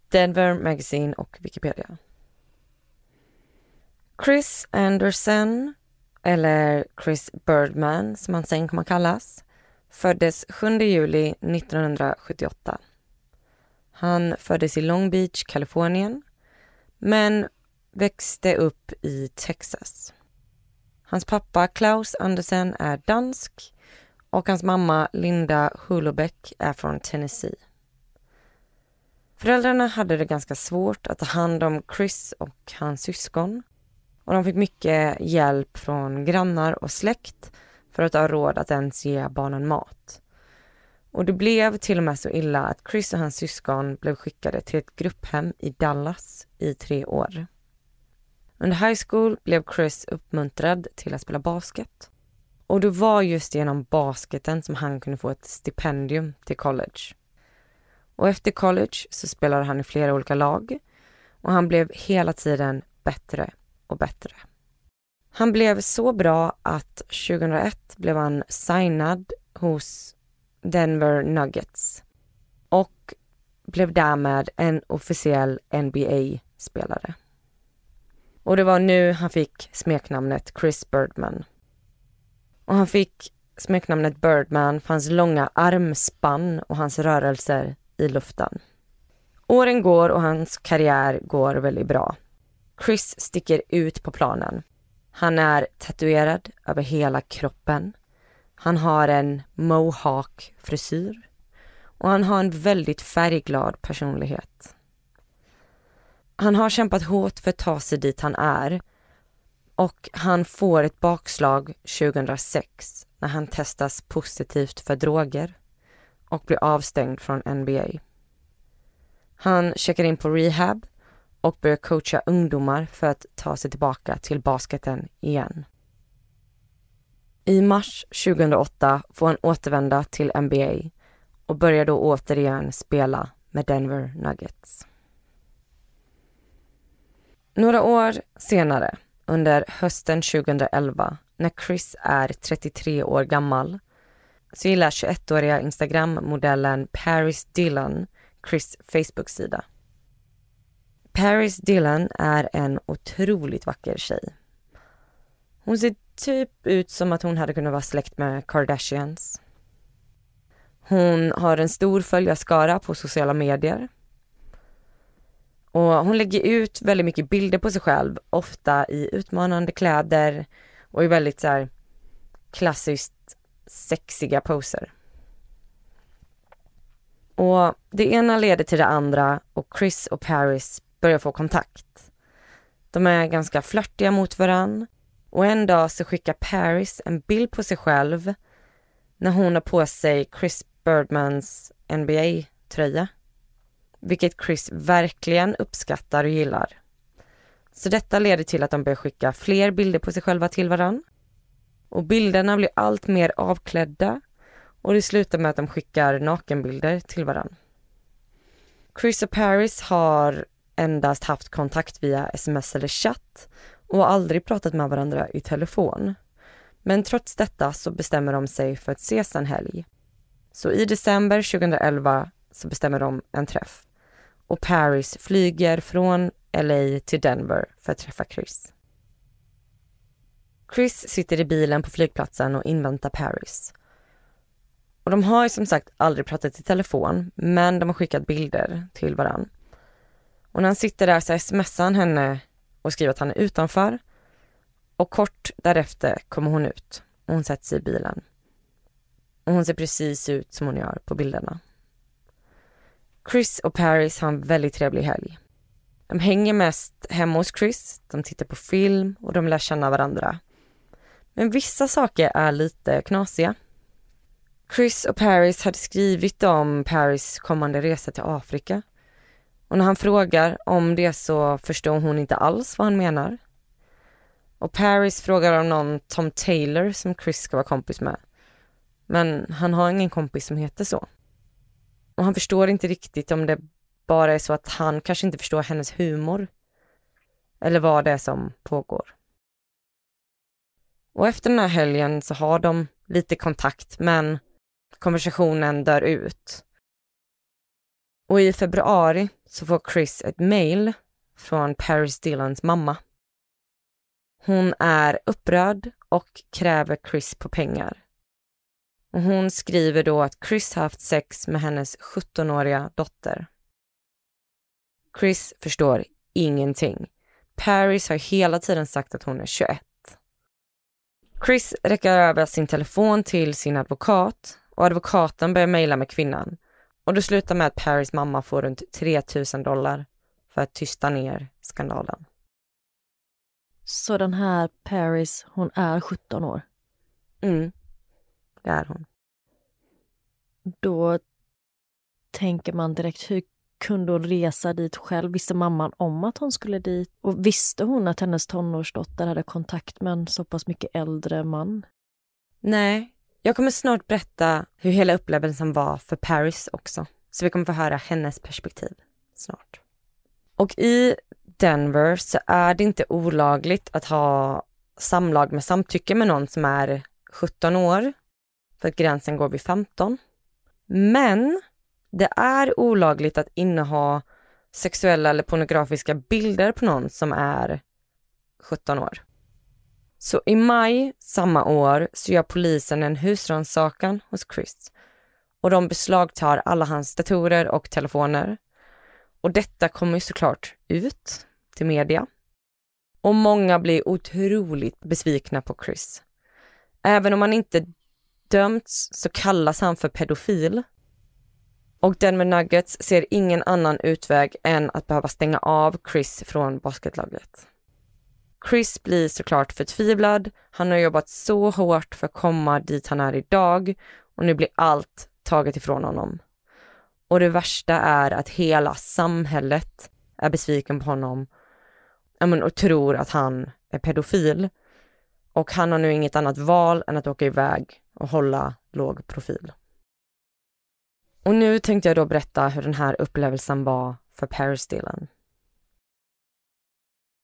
Denver Magazine och Wikipedia. Chris Anderson, eller Chris Birdman som han sen kommer att kallas, föddes 7 juli 1978. Han föddes i Long Beach, Kalifornien, men växte upp i Texas. Hans pappa Klaus Andersen är dansk och hans mamma Linda Hulobeck är från Tennessee. Föräldrarna hade det ganska svårt att ta hand om Chris och hans syskon och de fick mycket hjälp från grannar och släkt för att ha råd att ens ge barnen mat. Och det blev till och med så illa att Chris och hans syskon blev skickade till ett grupphem i Dallas i tre år. Under high school blev Chris uppmuntrad till att spela basket. Och det var just genom basketen som han kunde få ett stipendium till college. Och efter college så spelade han i flera olika lag och han blev hela tiden bättre och bättre. Han blev så bra att 2001 blev han signad hos Denver Nuggets och blev därmed en officiell NBA-spelare. Och det var nu han fick smeknamnet Chris Birdman. Och han fick smeknamnet Birdman för hans långa armspann och hans rörelser i luften. Åren går och hans karriär går väldigt bra. Chris sticker ut på planen. Han är tatuerad över hela kroppen. Han har en mohawk-frisyr och han har en väldigt färgglad personlighet. Han har kämpat hårt för att ta sig dit han är och han får ett bakslag 2006 när han testas positivt för droger och blir avstängd från NBA. Han checkar in på rehab och börjar coacha ungdomar för att ta sig tillbaka till basketen igen. I mars 2008 får han återvända till NBA och börjar då återigen spela med Denver Nuggets. Några år senare, under hösten 2011, när Chris är 33 år gammal, så gillar 21-åriga Instagram-modellen Paris Dillon Chris Facebook-sida. Paris Dillon är en otroligt vacker tjej. Hon ser typ ut som att hon hade kunnat vara släkt med Kardashians. Hon har en stor följarskara på sociala medier. Och hon lägger ut väldigt mycket bilder på sig själv, ofta i utmanande kläder och i väldigt så här klassiskt sexiga poser. Och det ena leder till det andra och Chris och Paris börjar få kontakt. De är ganska flörtiga mot varandra och en dag så skickar Paris en bild på sig själv när hon har på sig Chris Birdmans NBA-tröja. Vilket Chris verkligen uppskattar och gillar. Så detta leder till att de börjar skicka fler bilder på sig själva till varann. Och bilderna blir allt mer avklädda och det slutar med att de skickar nakenbilder till varann. Chris och Paris har endast haft kontakt via sms eller chatt och aldrig pratat med varandra i telefon. Men trots detta så bestämmer de sig för att ses en helg. Så i december 2011 så bestämmer de en träff och Paris flyger från LA till Denver för att träffa Chris. Chris sitter i bilen på flygplatsen och inväntar Paris. Och de har ju som sagt aldrig pratat i telefon, men de har skickat bilder till varann. Och när han sitter där så smsar han henne och skriver att han är utanför. Och kort därefter kommer hon ut och hon sätter sig i bilen. Och hon ser precis ut som hon gör på bilderna. Chris och Paris har en väldigt trevlig helg. De hänger mest hemma hos Chris, de tittar på film och de lär känna varandra. Men vissa saker är lite knasiga. Chris och Paris hade skrivit om Paris kommande resa till Afrika och när han frågar om det så förstår hon inte alls vad han menar. Och Paris frågar om någon Tom Taylor som Chris ska vara kompis med. Men han har ingen kompis som heter så. Och han förstår inte riktigt om det bara är så att han kanske inte förstår hennes humor. eller vad det är som pågår. Och efter den här helgen så har de lite kontakt men konversationen dör ut. Och i februari så får Chris ett mail från Paris Dillons mamma. Hon är upprörd och kräver Chris på pengar. Och hon skriver då att Chris haft sex med hennes 17-åriga dotter. Chris förstår ingenting. Paris har hela tiden sagt att hon är 21. Chris räcker över sin telefon till sin advokat och advokaten börjar mejla med kvinnan. Och det slutar med att Paris mamma får runt 3000 dollar för att tysta ner skandalen. Så den här Paris, hon är 17 år? Mm, det är hon. Då tänker man direkt, hur kunde hon resa dit själv? Visste mamman om att hon skulle dit? Och visste hon att hennes tonårsdotter hade kontakt med en så pass mycket äldre man? Nej, jag kommer snart berätta hur hela upplevelsen var för Paris också. Så vi kommer få höra hennes perspektiv snart. Och i Denver så är det inte olagligt att ha samlag med samtycke med någon som är 17 år. För att gränsen går vid 15. Men det är olagligt att inneha sexuella eller pornografiska bilder på någon som är 17 år. Så i maj samma år så gör polisen en husrannsakan hos Chris och de beslagtar alla hans datorer och telefoner. Och detta kommer ju såklart ut till media. Och många blir otroligt besvikna på Chris. Även om han inte dömts så kallas han för pedofil och Denver Nuggets ser ingen annan utväg än att behöva stänga av Chris från basketlaget. Chris blir såklart förtvivlad. Han har jobbat så hårt för att komma dit han är idag och nu blir allt taget ifrån honom. Och det värsta är att hela samhället är besviken på honom och tror att han är pedofil. Och han har nu inget annat val än att åka iväg och hålla låg profil. Och nu tänkte jag då berätta hur den här upplevelsen var för Paris Dylan.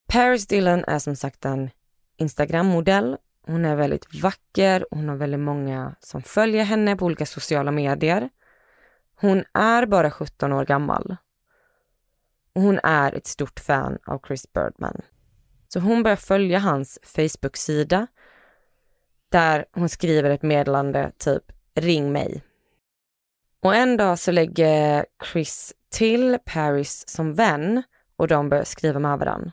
Paris Dillon är som sagt en Instagram-modell. Hon är väldigt vacker, hon har väldigt många som följer henne på olika sociala medier. Hon är bara 17 år gammal. Och hon är ett stort fan av Chris Birdman. Så hon börjar följa hans Facebook-sida där hon skriver ett meddelande typ ring mig och en dag så lägger Chris till Paris som vän och de börjar skriva med varandra.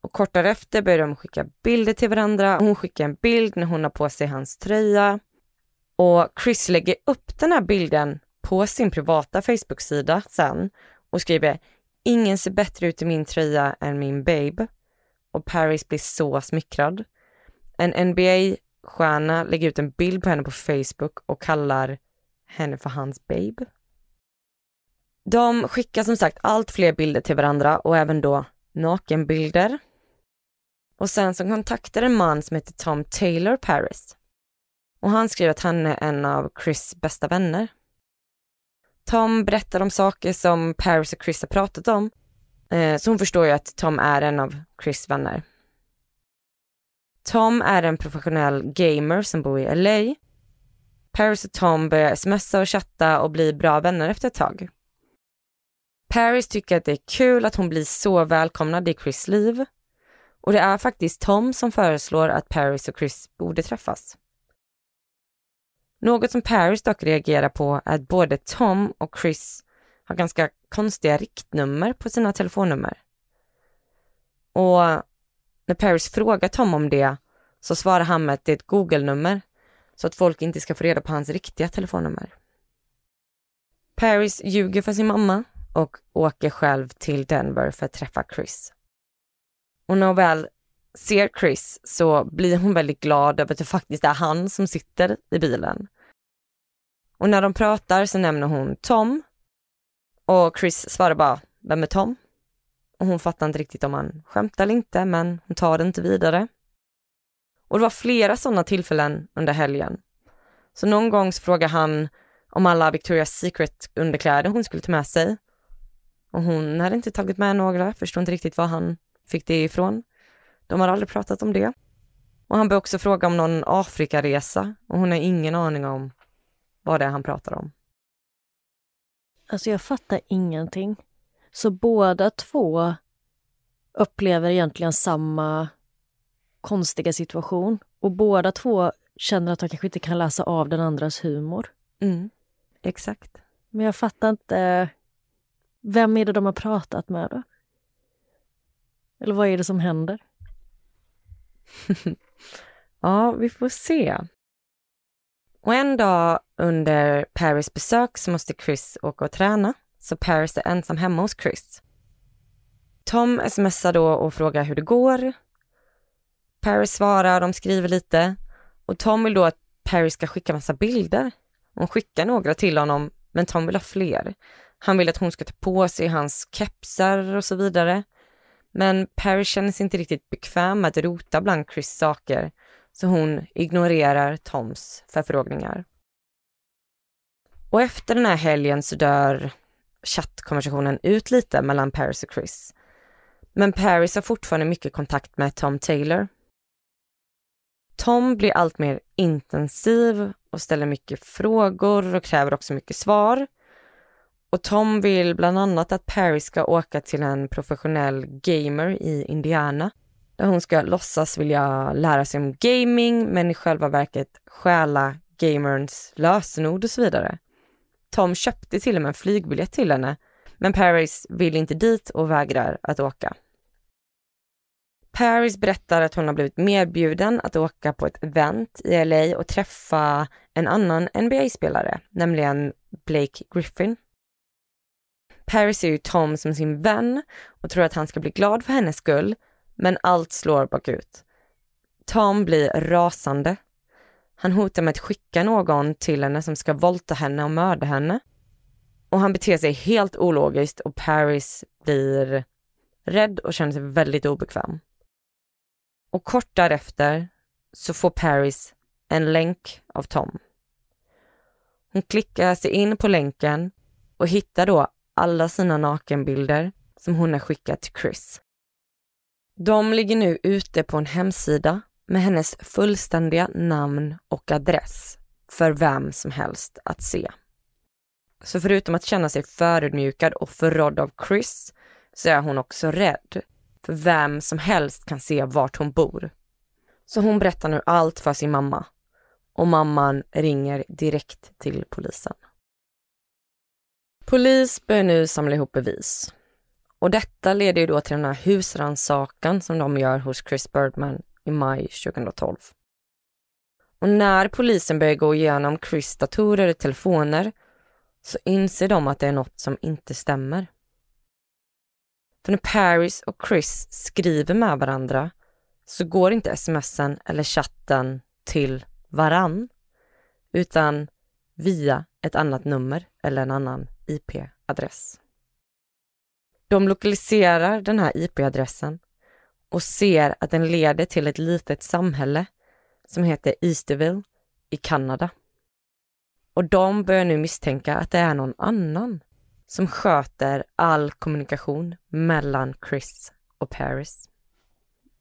Och kort därefter börjar de skicka bilder till varandra. Hon skickar en bild när hon har på sig hans tröja. Och Chris lägger upp den här bilden på sin privata Facebook-sida sen och skriver Ingen ser bättre ut i min tröja än min babe. Och Paris blir så smickrad. En NBA-stjärna lägger ut en bild på henne på Facebook och kallar henne för hans babe. De skickar som sagt allt fler bilder till varandra och även då nakenbilder. Och sen så kontaktar en man som heter Tom Taylor Paris. Och han skriver att han är en av Chris bästa vänner. Tom berättar om saker som Paris och Chris har pratat om. Eh, så hon förstår ju att Tom är en av Chris vänner. Tom är en professionell gamer som bor i LA Paris och Tom börjar smsa och chatta och blir bra vänner efter ett tag. Paris tycker att det är kul att hon blir så välkomnad i Chris liv. Och det är faktiskt Tom som föreslår att Paris och Chris borde träffas. Något som Paris dock reagerar på är att både Tom och Chris har ganska konstiga riktnummer på sina telefonnummer. Och när Paris frågar Tom om det så svarar han med att det är ett Google-nummer så att folk inte ska få reda på hans riktiga telefonnummer. Paris ljuger för sin mamma och åker själv till Denver för att träffa Chris. Och när hon väl ser Chris så blir hon väldigt glad över att det faktiskt är han som sitter i bilen. Och när de pratar så nämner hon Tom och Chris svarar bara, vem är Tom? Och hon fattar inte riktigt om han skämtar eller inte, men hon tar det inte vidare. Och det var flera sådana tillfällen under helgen. Så någon gång så frågar han om alla Victoria's Secret underkläder hon skulle ta med sig. Och hon hade inte tagit med några, förstod inte riktigt vad han fick det ifrån. De har aldrig pratat om det. Och han börjar också fråga om någon Afrikaresa och hon har ingen aning om vad det är han pratar om. Alltså jag fattar ingenting. Så båda två upplever egentligen samma konstiga situation och båda två känner att de kanske inte kan läsa av den andras humor. Mm, exakt. Men jag fattar inte. Vem är det de har pratat med då? Eller vad är det som händer? *laughs* ja, vi får se. Och en dag under Paris besök så måste Chris åka och träna, så Paris är ensam hemma hos Chris. Tom smsar då och frågar hur det går. Paris svarar, de skriver lite och Tom vill då att Paris ska skicka massa bilder. Hon skickar några till honom, men Tom vill ha fler. Han vill att hon ska ta på sig hans kepsar och så vidare. Men Paris känner sig inte riktigt bekväm med att rota bland Chris saker, så hon ignorerar Toms förfrågningar. Och efter den här helgen så dör chattkonversationen ut lite mellan Paris och Chris. Men Paris har fortfarande mycket kontakt med Tom Taylor. Tom blir allt mer intensiv och ställer mycket frågor och kräver också mycket svar. Och Tom vill bland annat att Paris ska åka till en professionell gamer i Indiana där hon ska låtsas vilja lära sig om gaming men i själva verket stjäla gamerns lösenord och så vidare. Tom köpte till och med en flygbiljett till henne men Paris vill inte dit och vägrar att åka. Paris berättar att hon har blivit medbjuden att åka på ett event i LA och träffa en annan NBA-spelare, nämligen Blake Griffin. Paris ser ju Tom som sin vän och tror att han ska bli glad för hennes skull, men allt slår bakut. Tom blir rasande. Han hotar med att skicka någon till henne som ska våldta henne och mörda henne. Och han beter sig helt ologiskt och Paris blir rädd och känner sig väldigt obekväm. Och kort därefter så får Paris en länk av Tom. Hon klickar sig in på länken och hittar då alla sina nakenbilder som hon har skickat till Chris. De ligger nu ute på en hemsida med hennes fullständiga namn och adress för vem som helst att se. Så förutom att känna sig förödmjukad och förrådd av Chris så är hon också rädd. För vem som helst kan se vart hon bor. Så hon berättar nu allt för sin mamma. Och mamman ringer direkt till polisen. Polis börjar nu samla ihop bevis. Och detta leder ju då till den här husransakan som de gör hos Chris Birdman i maj 2012. Och när polisen börjar gå igenom Chris datorer och telefoner så inser de att det är något som inte stämmer. För när Paris och Chris skriver med varandra så går inte smsen eller chatten till varann, utan via ett annat nummer eller en annan IP-adress. De lokaliserar den här IP-adressen och ser att den leder till ett litet samhälle som heter Easterville i Kanada. Och de börjar nu misstänka att det är någon annan som sköter all kommunikation mellan Chris och Paris.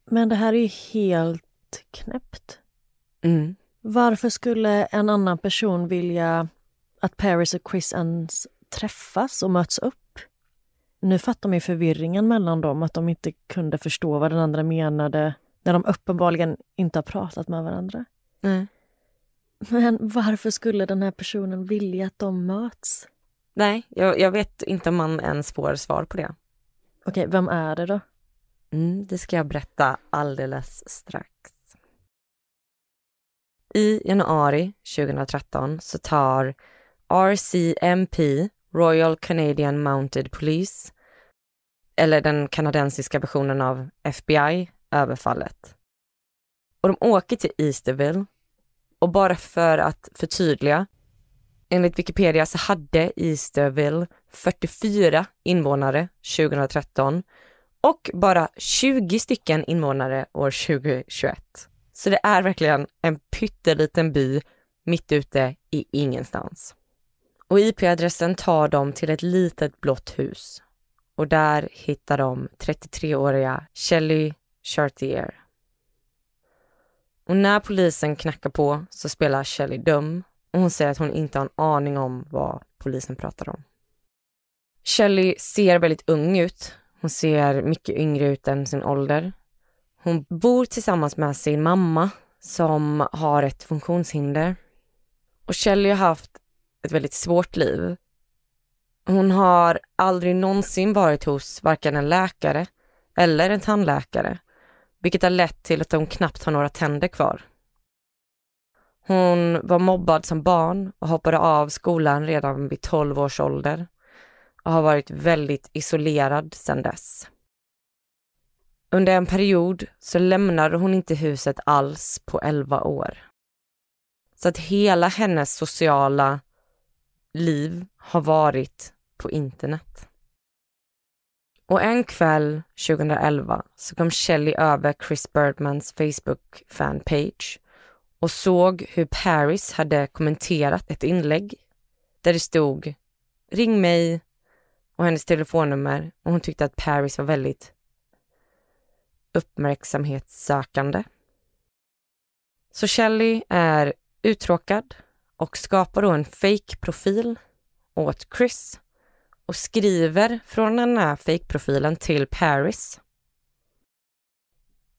Men det här är ju helt knäppt. Mm. Varför skulle en annan person vilja att Paris och Chris ens träffas och möts upp? Nu fattar man ju förvirringen mellan dem, att de inte kunde förstå vad den andra menade när de uppenbarligen inte har pratat med varandra. Mm. Men varför skulle den här personen vilja att de möts? Nej, jag, jag, vet inte om man ens får svar på det. Okej, vem är det då? Mm, det ska jag berätta alldeles strax. I januari 2013 så tar RCMP, Royal Canadian Mounted Police, eller den kanadensiska versionen av FBI, överfallet. Och de åker till Easterville och bara för att förtydliga Enligt Wikipedia så hade Easterville 44 invånare 2013 och bara 20 stycken invånare år 2021. Så det är verkligen en pytteliten by mitt ute i ingenstans. Och IP-adressen tar dem till ett litet blått hus. och där hittar de 33-åriga Shelley Chartier. Och när polisen knackar på så spelar Shelley dum och hon säger att hon inte har en aning om vad polisen pratar om. Shelley ser väldigt ung ut. Hon ser mycket yngre ut än sin ålder. Hon bor tillsammans med sin mamma som har ett funktionshinder. Och Shelley har haft ett väldigt svårt liv. Hon har aldrig någonsin varit hos varken en läkare eller en tandläkare, vilket har lett till att hon knappt har några tänder kvar. Hon var mobbad som barn och hoppade av skolan redan vid 12 års ålder och har varit väldigt isolerad sedan dess. Under en period så lämnade hon inte huset alls på 11 år. Så att hela hennes sociala liv har varit på internet. Och en kväll 2011 så kom Shelley över Chris Birdmans Facebook fanpage och såg hur Paris hade kommenterat ett inlägg där det stod ring mig och hennes telefonnummer och hon tyckte att Paris var väldigt uppmärksamhetssökande. Så Shelley är uttråkad och skapar då en fake-profil åt Chris och skriver från den här fake-profilen till Paris.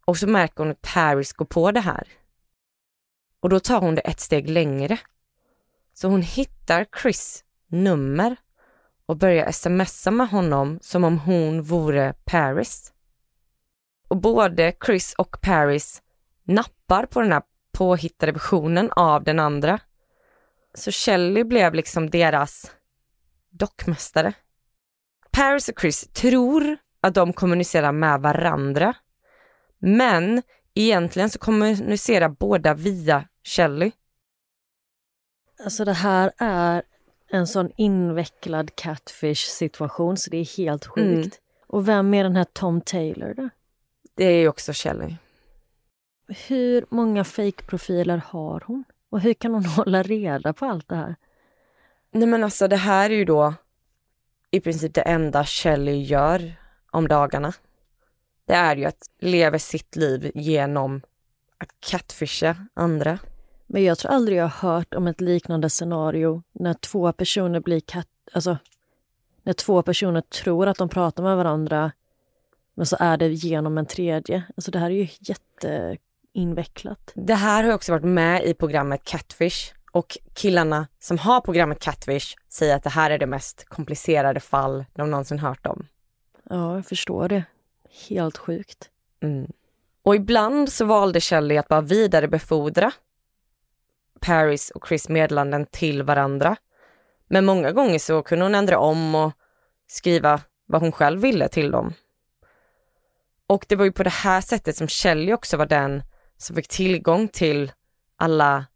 Och så märker hon att Paris går på det här. Och då tar hon det ett steg längre. Så hon hittar Chris nummer och börjar smsa med honom som om hon vore Paris. Och både Chris och Paris nappar på den här påhittade versionen av den andra. Så Shelley blev liksom deras dockmästare. Paris och Chris tror att de kommunicerar med varandra. Men egentligen så kommunicerar båda via Shelley. Alltså det här är en sån invecklad catfish situation så det är helt sjukt. Mm. Och vem är den här Tom Taylor då? Det är ju också Shelley. Hur många fake-profiler har hon? Och hur kan hon *laughs* hålla reda på allt det här? Nej men alltså det här är ju då i princip det enda Shelley gör om dagarna. Det är ju att leva sitt liv genom att catfisha andra. Men jag tror aldrig jag har hört om ett liknande scenario när två personer blir cat... Alltså, när två personer tror att de pratar med varandra men så är det genom en tredje. Alltså det här är ju jätteinvecklat. Det här har också varit med i programmet Catfish och killarna som har programmet Catfish säger att det här är det mest komplicerade fall de någonsin hört om. Ja, jag förstår det. Helt sjukt. Mm. Och ibland så valde Shelley att bara vidarebefordra Paris och Chris meddelanden till varandra. Men många gånger så kunde hon ändra om och skriva vad hon själv ville till dem. Och det var ju på det här sättet som Shelley också var den som fick tillgång till alla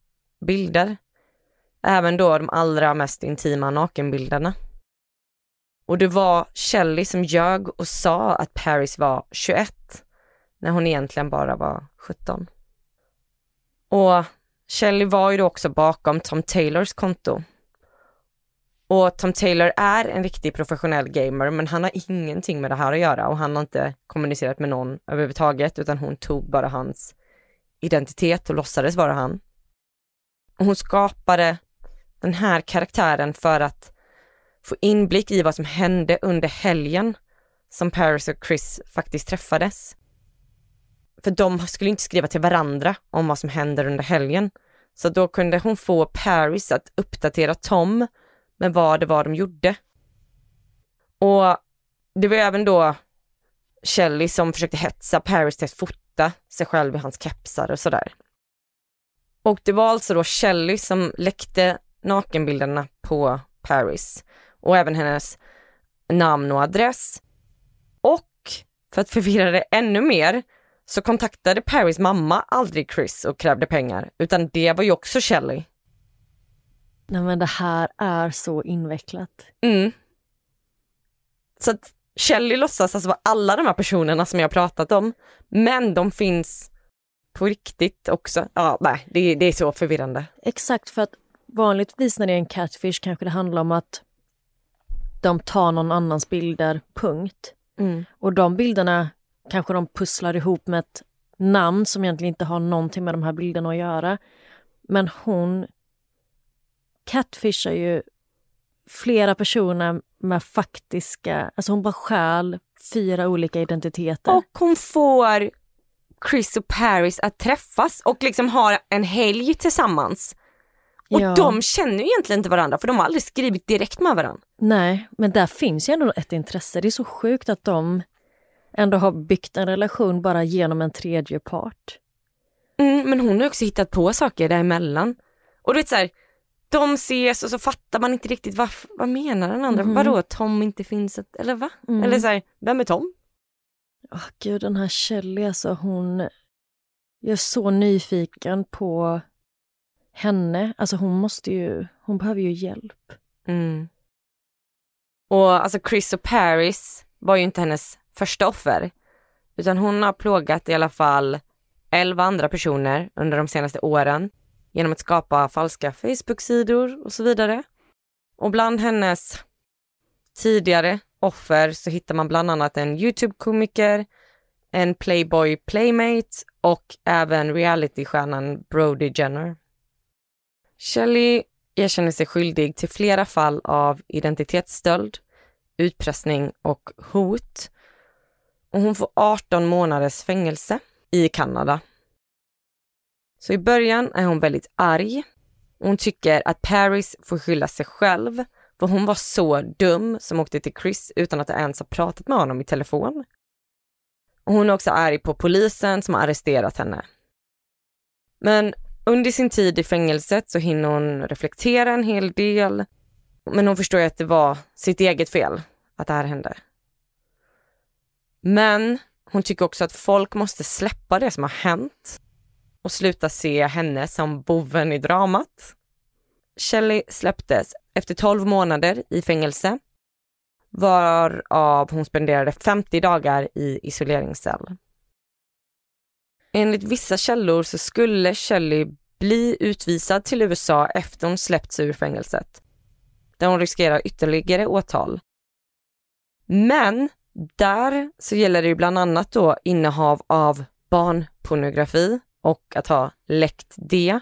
bilder. Även då de allra mest intima nakenbilderna. Och det var Shelley som ljög och sa att Paris var 21 när hon egentligen bara var 17. Och Shelley var ju då också bakom Tom Taylors konto. Och Tom Taylor är en riktig professionell gamer men han har ingenting med det här att göra och han har inte kommunicerat med någon överhuvudtaget utan hon tog bara hans identitet och låtsades vara han. Och hon skapade den här karaktären för att få inblick i vad som hände under helgen som Paris och Chris faktiskt träffades. För de skulle inte skriva till varandra om vad som händer under helgen. Så då kunde hon få Paris att uppdatera Tom med vad det var de gjorde. Och det var även då Shelley som försökte hetsa Paris till att fota sig själv i hans kepsar och sådär. Och det var alltså då Shelley som läckte nakenbilderna på Paris och även hennes namn och adress. Och för att förvirra det ännu mer så kontaktade Paris mamma aldrig Chris och krävde pengar, utan det var ju också Shelley. Nej men det här är så invecklat. Mm. Så att Shelley låtsas alltså vara alla de här personerna som jag pratat om, men de finns på riktigt också. Ja, nej, det, det är så förvirrande. Exakt, för att vanligtvis när det är en catfish kanske det handlar om att de tar någon annans bilder, punkt. Mm. Och de bilderna kanske de pusslar ihop med ett namn som egentligen inte har någonting med de här bilderna att göra. Men hon catfishar ju flera personer med faktiska, alltså hon bara stjäl fyra olika identiteter. Och hon får Chris och Paris att träffas och liksom ha en helg tillsammans. Och Ja. de känner ju egentligen inte varandra för de har aldrig skrivit direkt med varandra. Nej, men där finns ju ändå ett intresse. Det är så sjukt att de ändå har byggt en relation bara genom en tredje part. Mm, men hon har också hittat på saker däremellan. Och du vet så här, de ses och så fattar man inte riktigt vad, vad menar den andra? Mhm. Vadå Tom inte finns, ett, eller va? Mm. Eller så här, vem är Tom? Åh gud, den här Shelley alltså, hon... Jag är så nyfiken på henne. Alltså hon måste ju, hon behöver ju hjälp. Mm. Och alltså Chris och Paris var ju inte hennes första offer. Utan hon har plågat i alla fall 11 andra personer under de senaste åren genom att skapa falska Facebook-sidor och så vidare. Och bland hennes tidigare offer så hittar man bland annat en YouTube-komiker, en Playboy Playmate och även realitystjärnan Brody Jenner. Shelley erkänner sig skyldig till flera fall av identitetsstöld, utpressning och hot. Och hon får 18 månaders fängelse i Kanada. Så i början är hon väldigt arg. Hon tycker att Paris får skylla sig själv för hon var så dum som åkte till Chris utan att ens ha pratat med honom i telefon. Och hon är också arg på polisen som har arresterat henne. Men under sin tid i fängelset så hinner hon reflektera en hel del. Men hon förstår ju att det var sitt eget fel att det här hände. Men hon tycker också att folk måste släppa det som har hänt och sluta se henne som boven i dramat. Shelley släpptes efter 12 månader i fängelse varav hon spenderade 50 dagar i isoleringscell. Enligt vissa källor så skulle Shelley bli utvisad till USA efter hon släppts ur fängelset, där hon riskerar ytterligare åtal. Men där så gäller det ju bland annat då innehav av barnpornografi och att ha läckt det.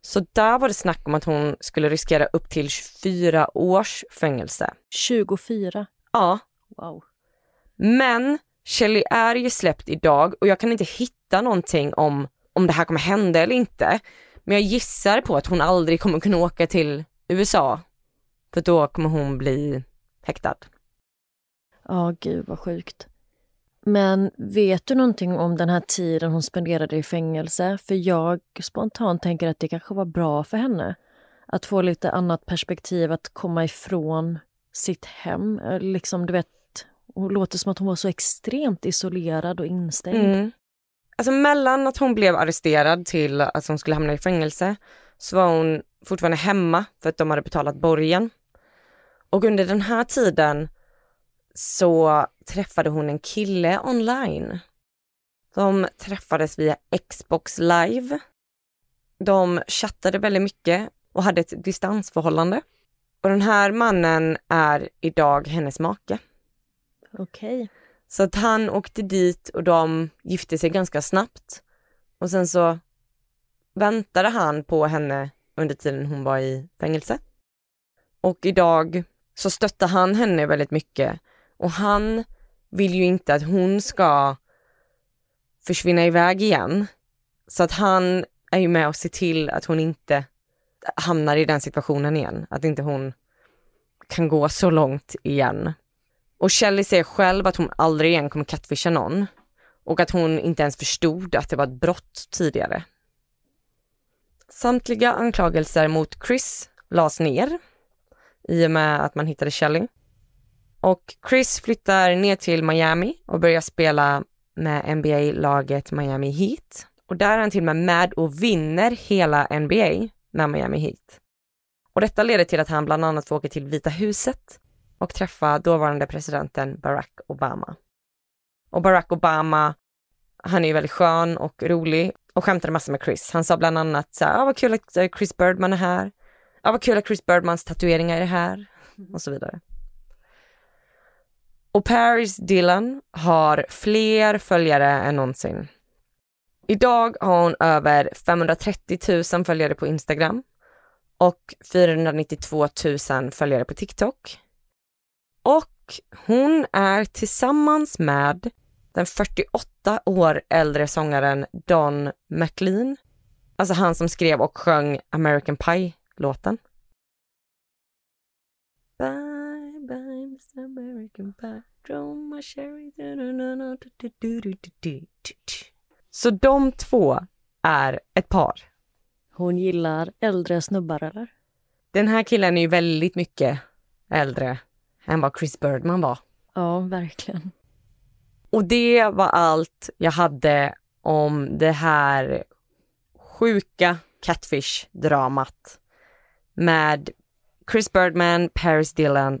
Så där var det snack om att hon skulle riskera upp till 24 års fängelse. 24. Ja, Wow. men Shelley är ju släppt idag och jag kan inte hitta någonting om om det här kommer hända eller inte. Men jag gissar på att hon aldrig kommer kunna åka till USA. För då kommer hon bli häktad. Ja, gud vad sjukt. Men vet du någonting om den här tiden hon spenderade i fängelse? För jag spontant tänker att det kanske var bra för henne. Att få lite annat perspektiv, att komma ifrån sitt hem. Eh, liksom, du vet, hon låter som att hon var så extremt isolerad och instängd. Mm. Alltså mellan att hon blev arresterad till att hon skulle hamna i fängelse så var hon fortfarande hemma för att de hade betalat borgen. Och under den här tiden så träffade hon en kille online. De träffades via Xbox live. De chattade väldigt mycket och hade ett distansförhållande. Och den här mannen är idag hennes make. Okej. Så att han åkte dit och de gifte sig ganska snabbt. Och sen så väntade han på henne under tiden hon var i fängelse. Och idag så stöttar han henne väldigt mycket och han vill ju inte att hon ska försvinna iväg igen. Så att han är ju med och ser till att hon inte hamnar i den situationen igen. Att inte hon kan gå så långt igen. Och Shelley säger själv att hon aldrig igen kommer catfisha någon och att hon inte ens förstod att det var ett brott tidigare. Samtliga anklagelser mot Chris lades ner i och med att man hittade Shelley. Och Chris flyttar ner till Miami och börjar spela med NBA-laget Miami Heat. Och där är han till och med med och vinner hela NBA med Miami Heat. Och detta leder till att han bland annat får åka till Vita huset och träffa dåvarande presidenten Barack Obama. Och Barack Obama, han är ju väldigt skön och rolig och skämtade massor med Chris. Han sa bland annat så här, ah, vad kul att eh, Chris Birdman är här. Ja, ah, vad kul att Chris Birdmans tatueringar är här och så vidare. Och Paris Dylan har fler följare än någonsin. Idag har hon över 530 000 följare på Instagram och 492 000 följare på TikTok. Och hon är tillsammans med den 48 år äldre sångaren Don McLean. Alltså han som skrev och sjöng American Pie-låten. Mr. American Pie, throw my cherry... Så de två är ett par. Hon gillar äldre snubbar eller? Den här killen är ju väldigt mycket äldre än vad Chris Birdman var. Ja, verkligen. Och det var allt jag hade om det här sjuka Catfish-dramat med Chris Birdman, Paris Dillon och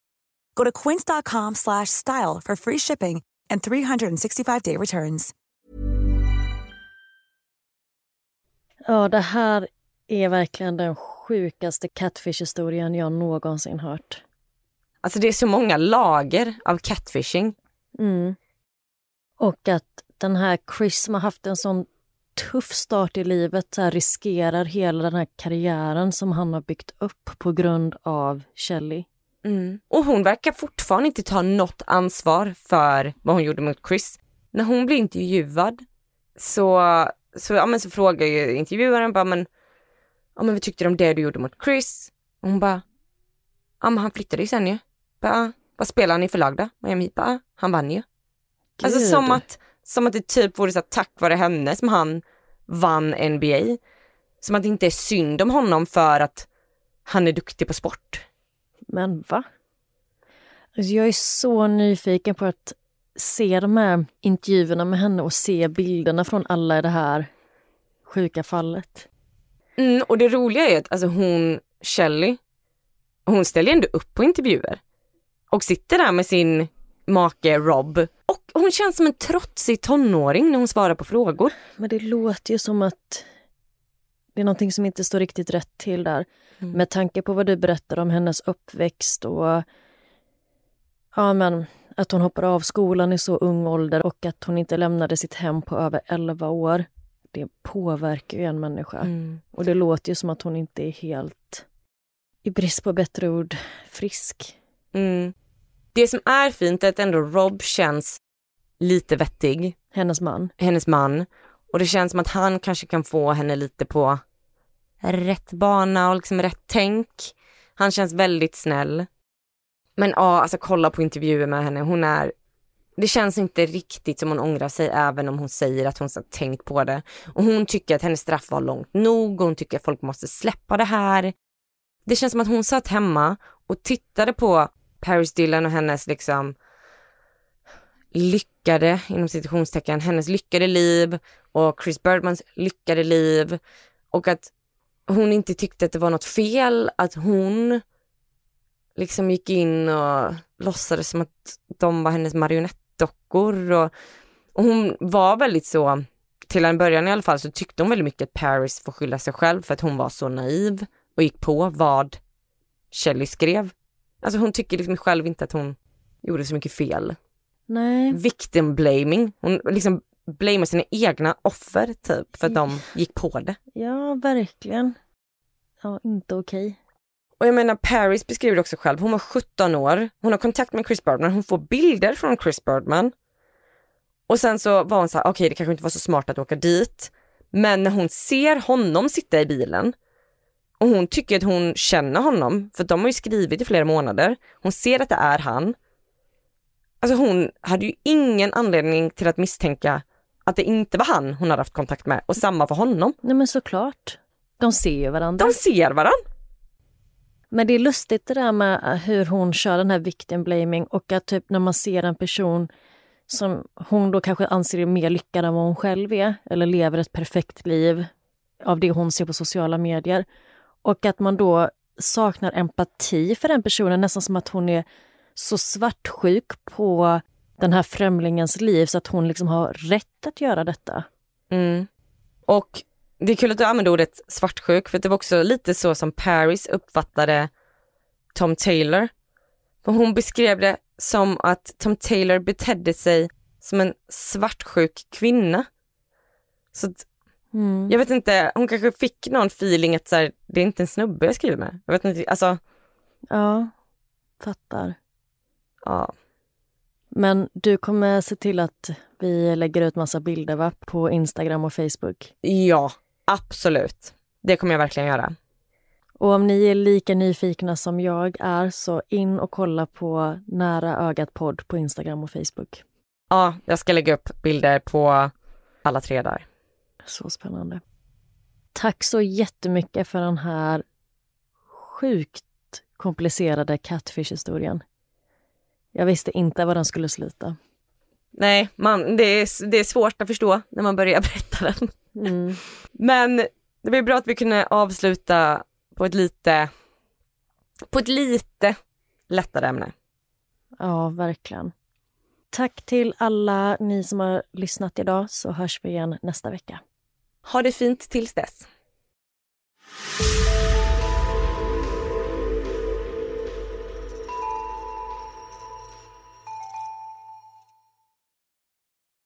Go to quince.com/style for free shipping and 365-day returns. Ja, det här är verkligen den sjukaste catfish-historien jag någonsin hört. Alltså det är så många lager av catfishing. Mm. Och att den här Chris som har haft en sån tuff start i livet så här, riskerar hela den här karriären som han har byggt upp på grund av Shelley. Mm. Och hon verkar fortfarande inte ta något ansvar för vad hon gjorde mot Chris. När hon blir intervjuad så, så, ja, men så frågar ju intervjuaren bara, men, ja, men vad tyckte du om det du gjorde mot Chris? Och hon bara, ja men han flyttade ju sen ju. Bara, vad spelar han i för lag då? Miami? Bara, han vann ju. Alltså Gud. som att, som att det typ vore så att tack vare henne som han vann NBA. Som att det inte är synd om honom för att han är duktig på sport. Men va? Alltså jag är så nyfiken på att se de här intervjuerna med henne och se bilderna från alla i det här sjuka fallet. Mm, och det roliga är att alltså hon, Shelley, hon ställer ändå upp på intervjuer. Och sitter där med sin make Rob. Och hon känns som en trotsig tonåring när hon svarar på frågor. Men det låter ju som att det är någonting som inte står riktigt rätt till där. Med tanke på vad du berättar om hennes uppväxt och ja, men, att hon hoppade av skolan i så ung ålder och att hon inte lämnade sitt hem på över 11 år. Det påverkar ju en människa. Mm. Och det låter ju som att hon inte är helt, i brist på bättre ord, frisk. Mm. Det som är fint är att ändå Rob känns lite vettig, Hennes man. hennes man. Och det känns som att han kanske kan få henne lite på rätt bana och liksom rätt tänk. Han känns väldigt snäll. Men ja, alltså kolla på intervjuer med henne. Hon är, det känns inte riktigt som hon ångrar sig även om hon säger att hon har tänkt på det. Och hon tycker att hennes straff var långt nog och hon tycker att folk måste släppa det här. Det känns som att hon satt hemma och tittade på Paris Dillon och hennes liksom lyckade, inom citationstecken, hennes lyckade liv och Chris Birdmans lyckade liv och att hon inte tyckte att det var något fel att hon liksom gick in och låtsades som att de var hennes marionettdockor och, och hon var väldigt så, till en början i alla fall så tyckte hon väldigt mycket att Paris får skylla sig själv för att hon var så naiv och gick på vad Shelley skrev. Alltså hon tycker liksom själv inte att hon gjorde så mycket fel. Nej. Victim blaming, hon liksom blamar sina egna offer typ för att de gick på det. Ja, verkligen. Ja, inte okej. Och jag menar Paris beskriver det också själv, hon var 17 år, hon har kontakt med Chris Birdman, hon får bilder från Chris Birdman. Och sen så var hon så här, okej det kanske inte var så smart att åka dit. Men när hon ser honom sitta i bilen och hon tycker att hon känner honom, för de har ju skrivit i flera månader, hon ser att det är han. Alltså hon hade ju ingen anledning till att misstänka att det inte var han hon hade haft kontakt med och samma för honom. Nej men såklart. De ser ju varandra. De ser varandra. Men det är lustigt det där med hur hon kör den här victim blaming och att typ när man ser en person som hon då kanske anser är mer lyckad än vad hon själv är eller lever ett perfekt liv av det hon ser på sociala medier. Och att man då saknar empati för den personen, nästan som att hon är så svartsjuk på den här främlingens liv så att hon liksom har rätt att göra detta. Mm. Och det är kul att du använder ordet svartsjuk för det var också lite så som Paris uppfattade Tom Taylor. För hon beskrev det som att Tom Taylor betedde sig som en svartsjuk kvinna. Så att, mm. jag vet inte, hon kanske fick någon feeling att så här, det är inte en snubbe jag skriver med. Jag vet inte, alltså. Ja, fattar. Ja. Men du kommer se till att vi lägger ut massa bilder va? på Instagram och Facebook? Ja, absolut. Det kommer jag verkligen göra. Och om ni är lika nyfikna som jag är så in och kolla på Nära ögat podd på Instagram och Facebook. Ja, jag ska lägga upp bilder på alla tre där. Så spännande. Tack så jättemycket för den här sjukt komplicerade catfish-historien. Jag visste inte var den skulle sluta. Nej, man, det, är, det är svårt att förstå när man börjar *laughs* berätta den. Mm. Men det blir bra att vi kunde avsluta på ett lite, på ett lite lättare ämne. Ja, verkligen. Tack till alla ni som har lyssnat idag så hörs vi igen nästa vecka. Ha det fint tills dess.